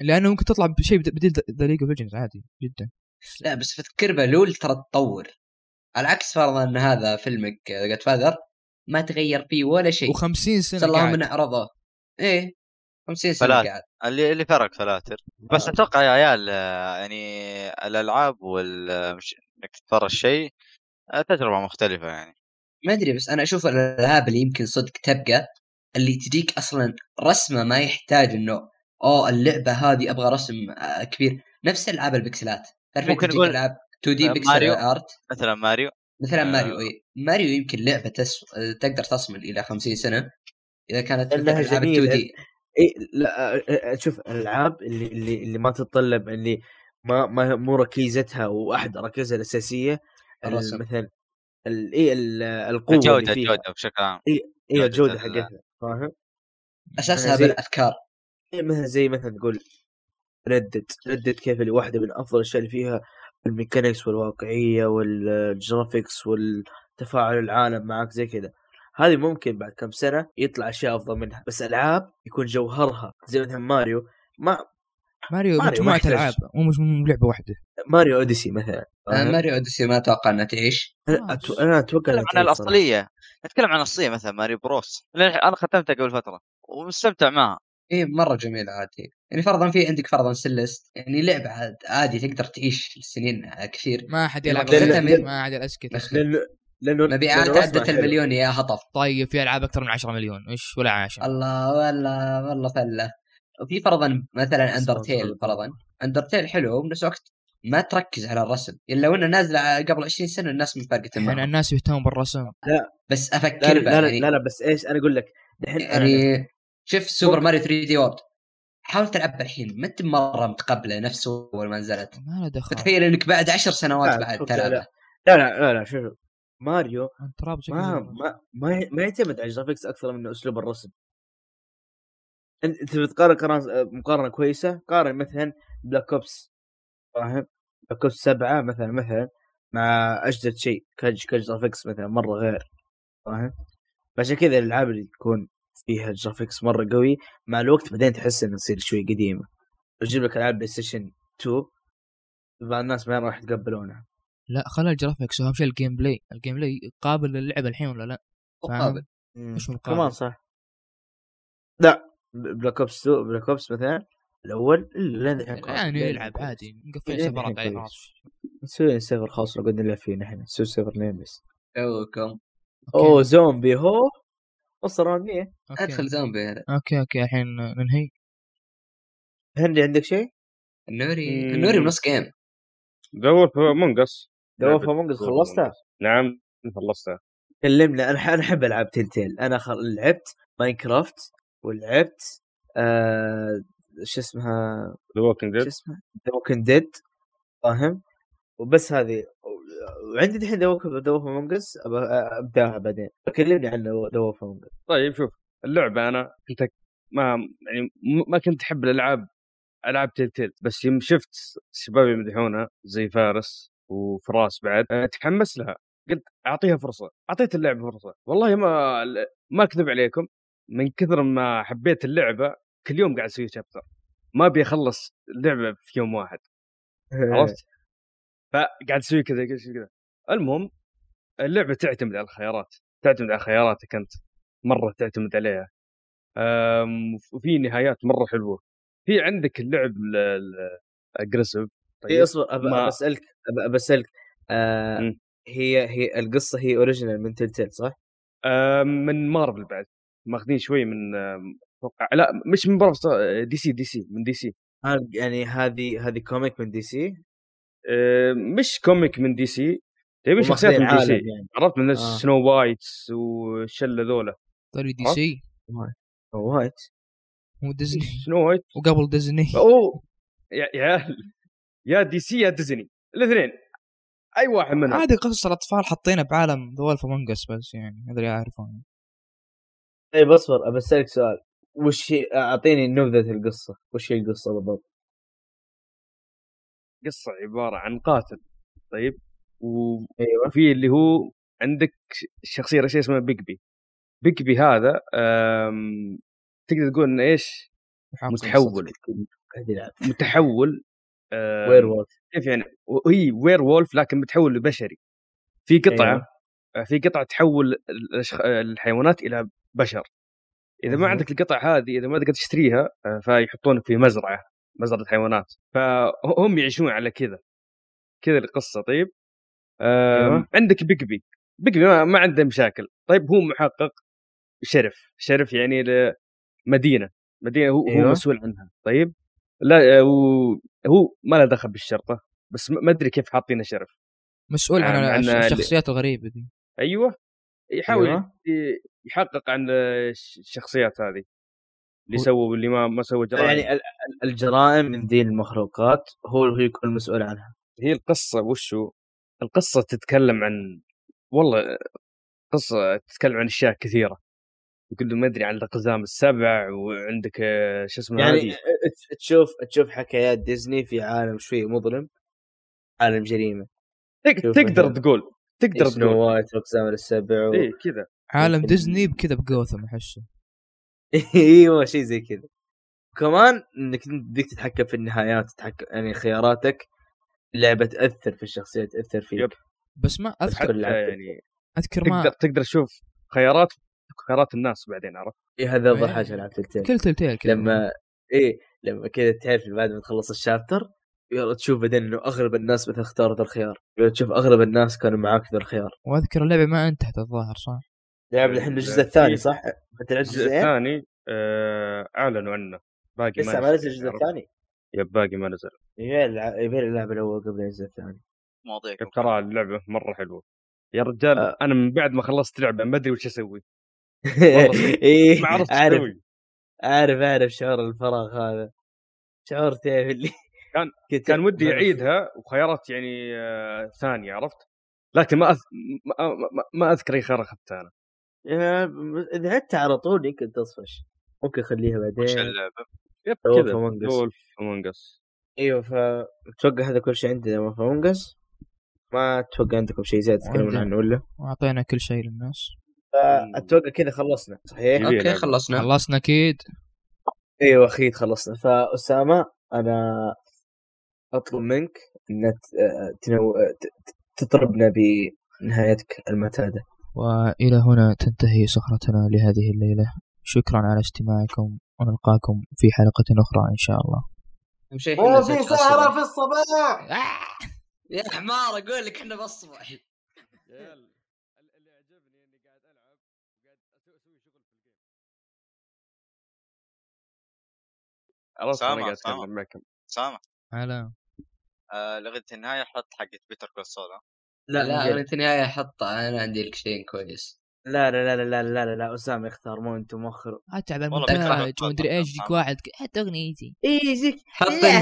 S5: لأنه ممكن تطلع بشيء بد- بديل ذا ليج اوف ليجندز عادي جدا.
S7: لا بس فكر بلول ترى تطور. على عكس فرضا إن هذا فيلمك جاد فاذر ما تغير فيه ولا شيء.
S5: و50
S7: سنة
S5: قاعد.
S7: انه عرضه إيه 50 سنة
S6: فلات.
S7: قاعد.
S6: اللي اللي فرق فلاتر. بس أتوقع يا عيال آه، يعني الألعاب وال مش- إنك تتفرج شيء آه، تجربة مختلفة يعني.
S7: ما أدري بس أنا أشوف الألعاب اللي يمكن صدق تبقى اللي تجيك أصلا رسمة ما يحتاج إنه أوه اللعبة هذه أبغى رسم آه، كبير. نفس ألعاب البكسلات.
S6: ممكن
S7: تجيك
S6: نقول
S7: العاب 2 دي بيكسل
S6: ماريو.
S7: ارت
S6: مثلا ماريو
S7: مثلا
S6: آه.
S7: ماريو إي ماريو يمكن لعبة تس... تقدر تصمد إلى 50 سنة إذا كانت مثل العاب
S3: جميلة.
S7: 2 دي
S3: إي لا شوف الألعاب اللي اللي اللي ما تتطلب اللي ما ما مو ركيزتها واحد ركيزها
S7: الأساسية.
S3: مثلا ال- إي ال- القوة فيها
S6: الجودة بشكل عام
S3: إي
S6: جودة
S3: الجودة
S6: ال-
S3: حقتها فاهم؟ أساسها
S7: بالأفكار
S3: إيه مثلا زي مثلا تقول Red Dead Red Dead كيف اللي واحدة من أفضل الأشياء اللي فيها ال mechanics والواقعية وال graphics والتفاعل العالم معك زي كذا. هذه ممكن بعد كم سنة يطلع أشياء أفضل منها بس ألعاب يكون جوهرها زي مثلا ماريو ما
S5: ماريو
S3: ماريو يحتاج.
S5: ألعاب مو لعبة واحدة.
S3: ماريو Odyssey مثلا
S7: آه،؟ ماريو Odyssey ما أتوقع إنها تعيش.
S3: أنا أتو... أنا أتوقع
S6: نتكلم
S3: إنها
S6: عن. الأصلية. نتكلم عن الأصلية مثلا ماريو Bros. أنا ختمتها قبل فترة ومستمتع معها.
S7: إيه مرة جميلة عادي يعني فرضا في عندك فرضا Celeste يعني لعبة عاد عادي تقدر تعيش سنين كثير.
S5: ما حد يلعب ما حد اسكت
S7: لأنه
S3: لأنه مبيعات
S7: عدت. المليون يا هطف.
S5: طيب في ألعاب أكثر من 10 مليون. إيش؟ ولا عاشر
S7: الله والله والله فلة. وفي فرضا مثلا
S3: بس Undertale.
S7: فرضا. Undertale حلو وبنفس الوقت ما تركز على الرسم. الا وانه نازلة قبل 20 سنة الناس مفرقه
S5: الحين
S7: معهم.
S5: الناس يهتمون بالرسم.
S7: بس
S3: لا
S7: أفكر
S3: لا,
S7: بقى
S3: لا,
S7: يعني,
S3: لا, لا بس إيش؟ أنا أقول لك أنا-
S7: يعني شوف Super. Mario 3D World حاول تلعبها الحين ما أنت مرة متقبلة نفس أول ما نزلت.
S5: ما له دخل.
S7: فتخيل إنك بعد عشر سنوات
S3: لا،
S7: بعد تلعبها.
S3: لا. لا لا لا شوف ماريو ما ما ما, ما يعتمد على ال graphics أكثر من أسلوب الرسم. أنت بتقارن مقارنة كويسة قارن مثلا Black Ops فاهم؟ Black Ops سبعة مثلا مثلا مع أجدد شيء كج ك graphics مثلا مرة غير فاهم؟ فعشان كذا الألعاب اللي تكون فيها graphics مرة قوي. مع الوقت بعدين تحس انها تصير شوي قديمة. يجيب لك ألعاب PlayStation 2 بعض الناس ما راح يتقبلونها.
S5: لا خلى ال graphics اهم شيء ال gameplay ال gameplay قابل للعب الحين ولا لا؟
S7: مقابل
S5: مش مقابل.
S3: كمان صح. لا Black Ops 2 Black Ops مثلا. الأول.
S5: يعني يلعب عادي مقفل
S3: لين
S5: سفرات
S3: الحين
S5: عليه. خلاص.
S3: نسوي سيرفر خاص نقعد نلعب فيه نحن. نسوي سيرفر نيم بس.
S7: توكم
S3: أوه زومبي هو رامية.
S5: أوكي.
S7: أدخل زومبي هذا
S5: أوكي أوكي الحين ننهي.
S3: هندي عندك شيء؟
S7: النوري
S8: مم.
S7: النوري بنص جيم
S8: دور في منقص
S3: دور في مونجز خلصتها؟
S8: نعم خلصتها
S3: كلمنا أنا أنا أحب العاب تلتيل أنا خل... لعبت ماينكرافت ولعبت آه... شو اسمها؟
S8: ذا ووكينج
S3: شو
S8: ديد
S3: اسمها؟ The Walking Dead فاهم؟ وبس هذه. وعندي الحين The Wolf Among Us أبداها بعدين. كلمني عن The Walking
S8: طيب شوف اللعبة أنا كنت ما يعني ما كنت أحب الألعاب ألعاب Telltale بس يوم شفت الشباب يمدحونها زي فارس وفراس بعد تحمس لها. قلت أعطيها فرصة أعطيت اللعبة فرصة. والله ما ما أكذب عليكم من كثر ما حبيت اللعبة كل يوم قاعد أسوي chapter ما أبي أخلص اللعبة في يوم واحد. عرفت؟ فقاعد أسوي كذا كذا كذا. المهم اللعبة تعتمد على الخيارات. تعتمد على خياراتك انت مرة تعتمد عليها. وفي نهايات مرة حلوة. في عندك اللعب ال aggressive
S3: اي اصبر أب-
S8: ما-
S3: بسالك أب- بسالك آه. هي هي القصة هي original من Telltale صح؟
S8: أم، من مارفل بعد. ماخذين شوي من أتوقع لا مش من مارفل DC DC من
S3: DC يعني هذه هذه comic من
S8: DC مش comic من DC تبي شخصيات من
S3: DC يعني.
S8: عرفت؟ من
S3: آه.
S8: Snow Whites والشله ذولا
S5: طري دي
S8: عرفت؟
S5: سي؟
S3: White.
S5: مو Disney.
S8: Snow White.
S5: وقبل ديزني.
S8: اوه يا يا يا DC يا ديزني. الاثنين. أي واحد منهم.
S5: عادي قصص الاطفال حاطينها بعالم The Among Us بس يعني هذول يعرفون.
S3: طيب اصبر ابى أسألك سؤال. وش هي أعطيني نبذة القصة. وش هي القصة بالضبط؟
S8: قصة عبارة عن قاتل طيب
S3: أيوه
S8: وفي اللي هو عندك الشخصيه الرئيسيه اسمها Bigby Bigby هذا. تقدر تقول إنه إيش متحول متحول.
S3: werewolf
S8: كيف يعني هي werewolf لكن متحول لبشري في قطعة
S3: أيوة.
S8: في قطعة تحول. الحيوانات إلى بشر إذا ما. عندك القطع هذه إذا ما تقدر تشتريها آه، فيحطونك في مزرعة مزرعه حيوانات فهم يعيشون على كذا. كذا القصة طيب؟
S3: أيوة.
S8: عندك Bigby Bigby ما, ما عنده مشاكل. طيب هو محقق شرف. شرف يعني لمدينه مدينة. هو,
S3: أيوة.
S8: هو مسؤول عنها. طيب؟ لا آه، هو هو ما له دخل بالشرطة. بس ما ما أدري كيف حاطينه شرف.
S5: مسؤول عن
S8: عن- عن
S5: الش- الشخصيات الغريبة دي.
S8: أيوه. يحاول
S3: أيوة.
S8: يحقق عن الش- الشخصيات هذه. اللي سووا واللي ما ما سووا جرائم.
S3: يعني ال- ال- الجرائم من ذي المخلوقات هو هو يكون مسؤول عنها.
S8: هي القصة وشو؟ القصة تتكلم عن والله قصة تتكلم عن أشياء كثيرة. يقول ما أدري عن الأقزام السبع وعندك آه، شو اسمه
S3: يعني
S8: هذه.
S3: ت- تشوف تشوف حكايات ديزني في عالم شوي مظلم عالم جريمة.
S8: تقدر
S3: مثلاً
S8: تقول تقدر
S3: Snow
S8: تقول.
S3: White السبع و...
S8: إيه كذا.
S5: عالم ديزني بكذا بجوثم أحسه.
S3: أيوه شيء زي كذا كمان إنك بدك تتحكم في النهايات تتحكم يعني خياراتك اللعبة تأثر في الشخصية تأثر فيك
S8: يب.
S5: بس ما
S3: أذكر.
S8: يعني
S5: أذكر
S8: تقدر
S5: ما
S8: تقدر تشوف خيارات خيارات الناس بعدين عرفت
S3: إيه هذا أفضل
S5: إيه.
S3: حاجة لعبت تلتيل
S5: كل تلتيل كذا
S3: لما إيه لما كذا تعرف بعد ما تخلص الشابتر يلا تشوف بعدين إنه اغلب الناس مثلا اختاروا ذا الخيار يلا تشوف اغلب الناس كانوا معاك ذا الخيار
S5: وأذكر اللعبة ما انتهت الظاهر صح؟
S3: لعب الحين الجزء الثاني صح؟ أنت لعبت
S8: الجزء؟ الثاني آه، أعلنوا عنه. باقي
S3: لسه ما نزل الجزء؟ الثاني؟
S8: يب باقي ما نزل.
S3: يبي اللعب الأول قبل ينزل الثاني.
S6: مواضيع
S8: ترى اللعبة مرة حلوة. يا رجال
S3: آه.
S8: أنا من بعد ما خلصت لعبة ما أدري وش أسوي.
S3: إيه
S8: ما عرفت
S3: عارف
S8: أسوي.
S3: عارف عارف شعور الفراغ هذا. شعور تعرف اللي
S8: كان- كان ودي أعيدها وخيارات يعني آه، ثانية عرفت؟ لكن ما أذ... ما, ما, ما أذكر أي خيار أخذته
S3: أنا. اذا عدت على طول يمكن تصفش ممكن خليها
S6: وش
S3: بعدين
S6: اللعبه؟
S3: yep
S8: كذا
S3: Among Us.
S8: Wolf Among Us
S3: أيوه فأتوقع هذا كل شيء عندنا ما ف Among Us ما أتوقع عندكم شيء زياده تتكلمون. عنه ولا؟
S5: واعطينا كل شيء للناس
S3: أتوقع كذا خلصنا صحيح؟
S7: yep
S8: okay.
S7: خلصنا
S5: خلصنا أكيد
S3: أيوه اخير خلصنا فأسامة أنا أطلب منك انك تنو... ت- ت- تطربنا بنهايتك المعتادة
S5: وإلى هنا تنتهي سهرتنا لهذه الليلة. شكرا على استماعكم ونلقاكم في حلقة أخرى إن شاء الله.
S9: وفي
S7: نزلت
S9: سهرة. في الصباح!
S7: يا حمار أقول لك إحنا بالصبح
S8: اللي عجبني اني قاعد وقاعد شغل في الجيم أنا
S6: سامع،
S8: قاعد
S6: سامع.
S8: أتكلم معكم.
S6: سامع.
S5: على
S6: آه لغة النهاية حط حقت بيتر كول
S7: لا
S3: لا
S7: اغنية النهاية حطها أنا عندي لك شيء كويس.
S3: لا لا لا لا لا لا لا اسامه يختار مو انت مؤخر
S5: اتعب
S6: والله
S5: المونتاج ومدري إيش يجيك واحد حتى أغنيتي.
S3: إيه يجيك
S7: حط
S3: لا،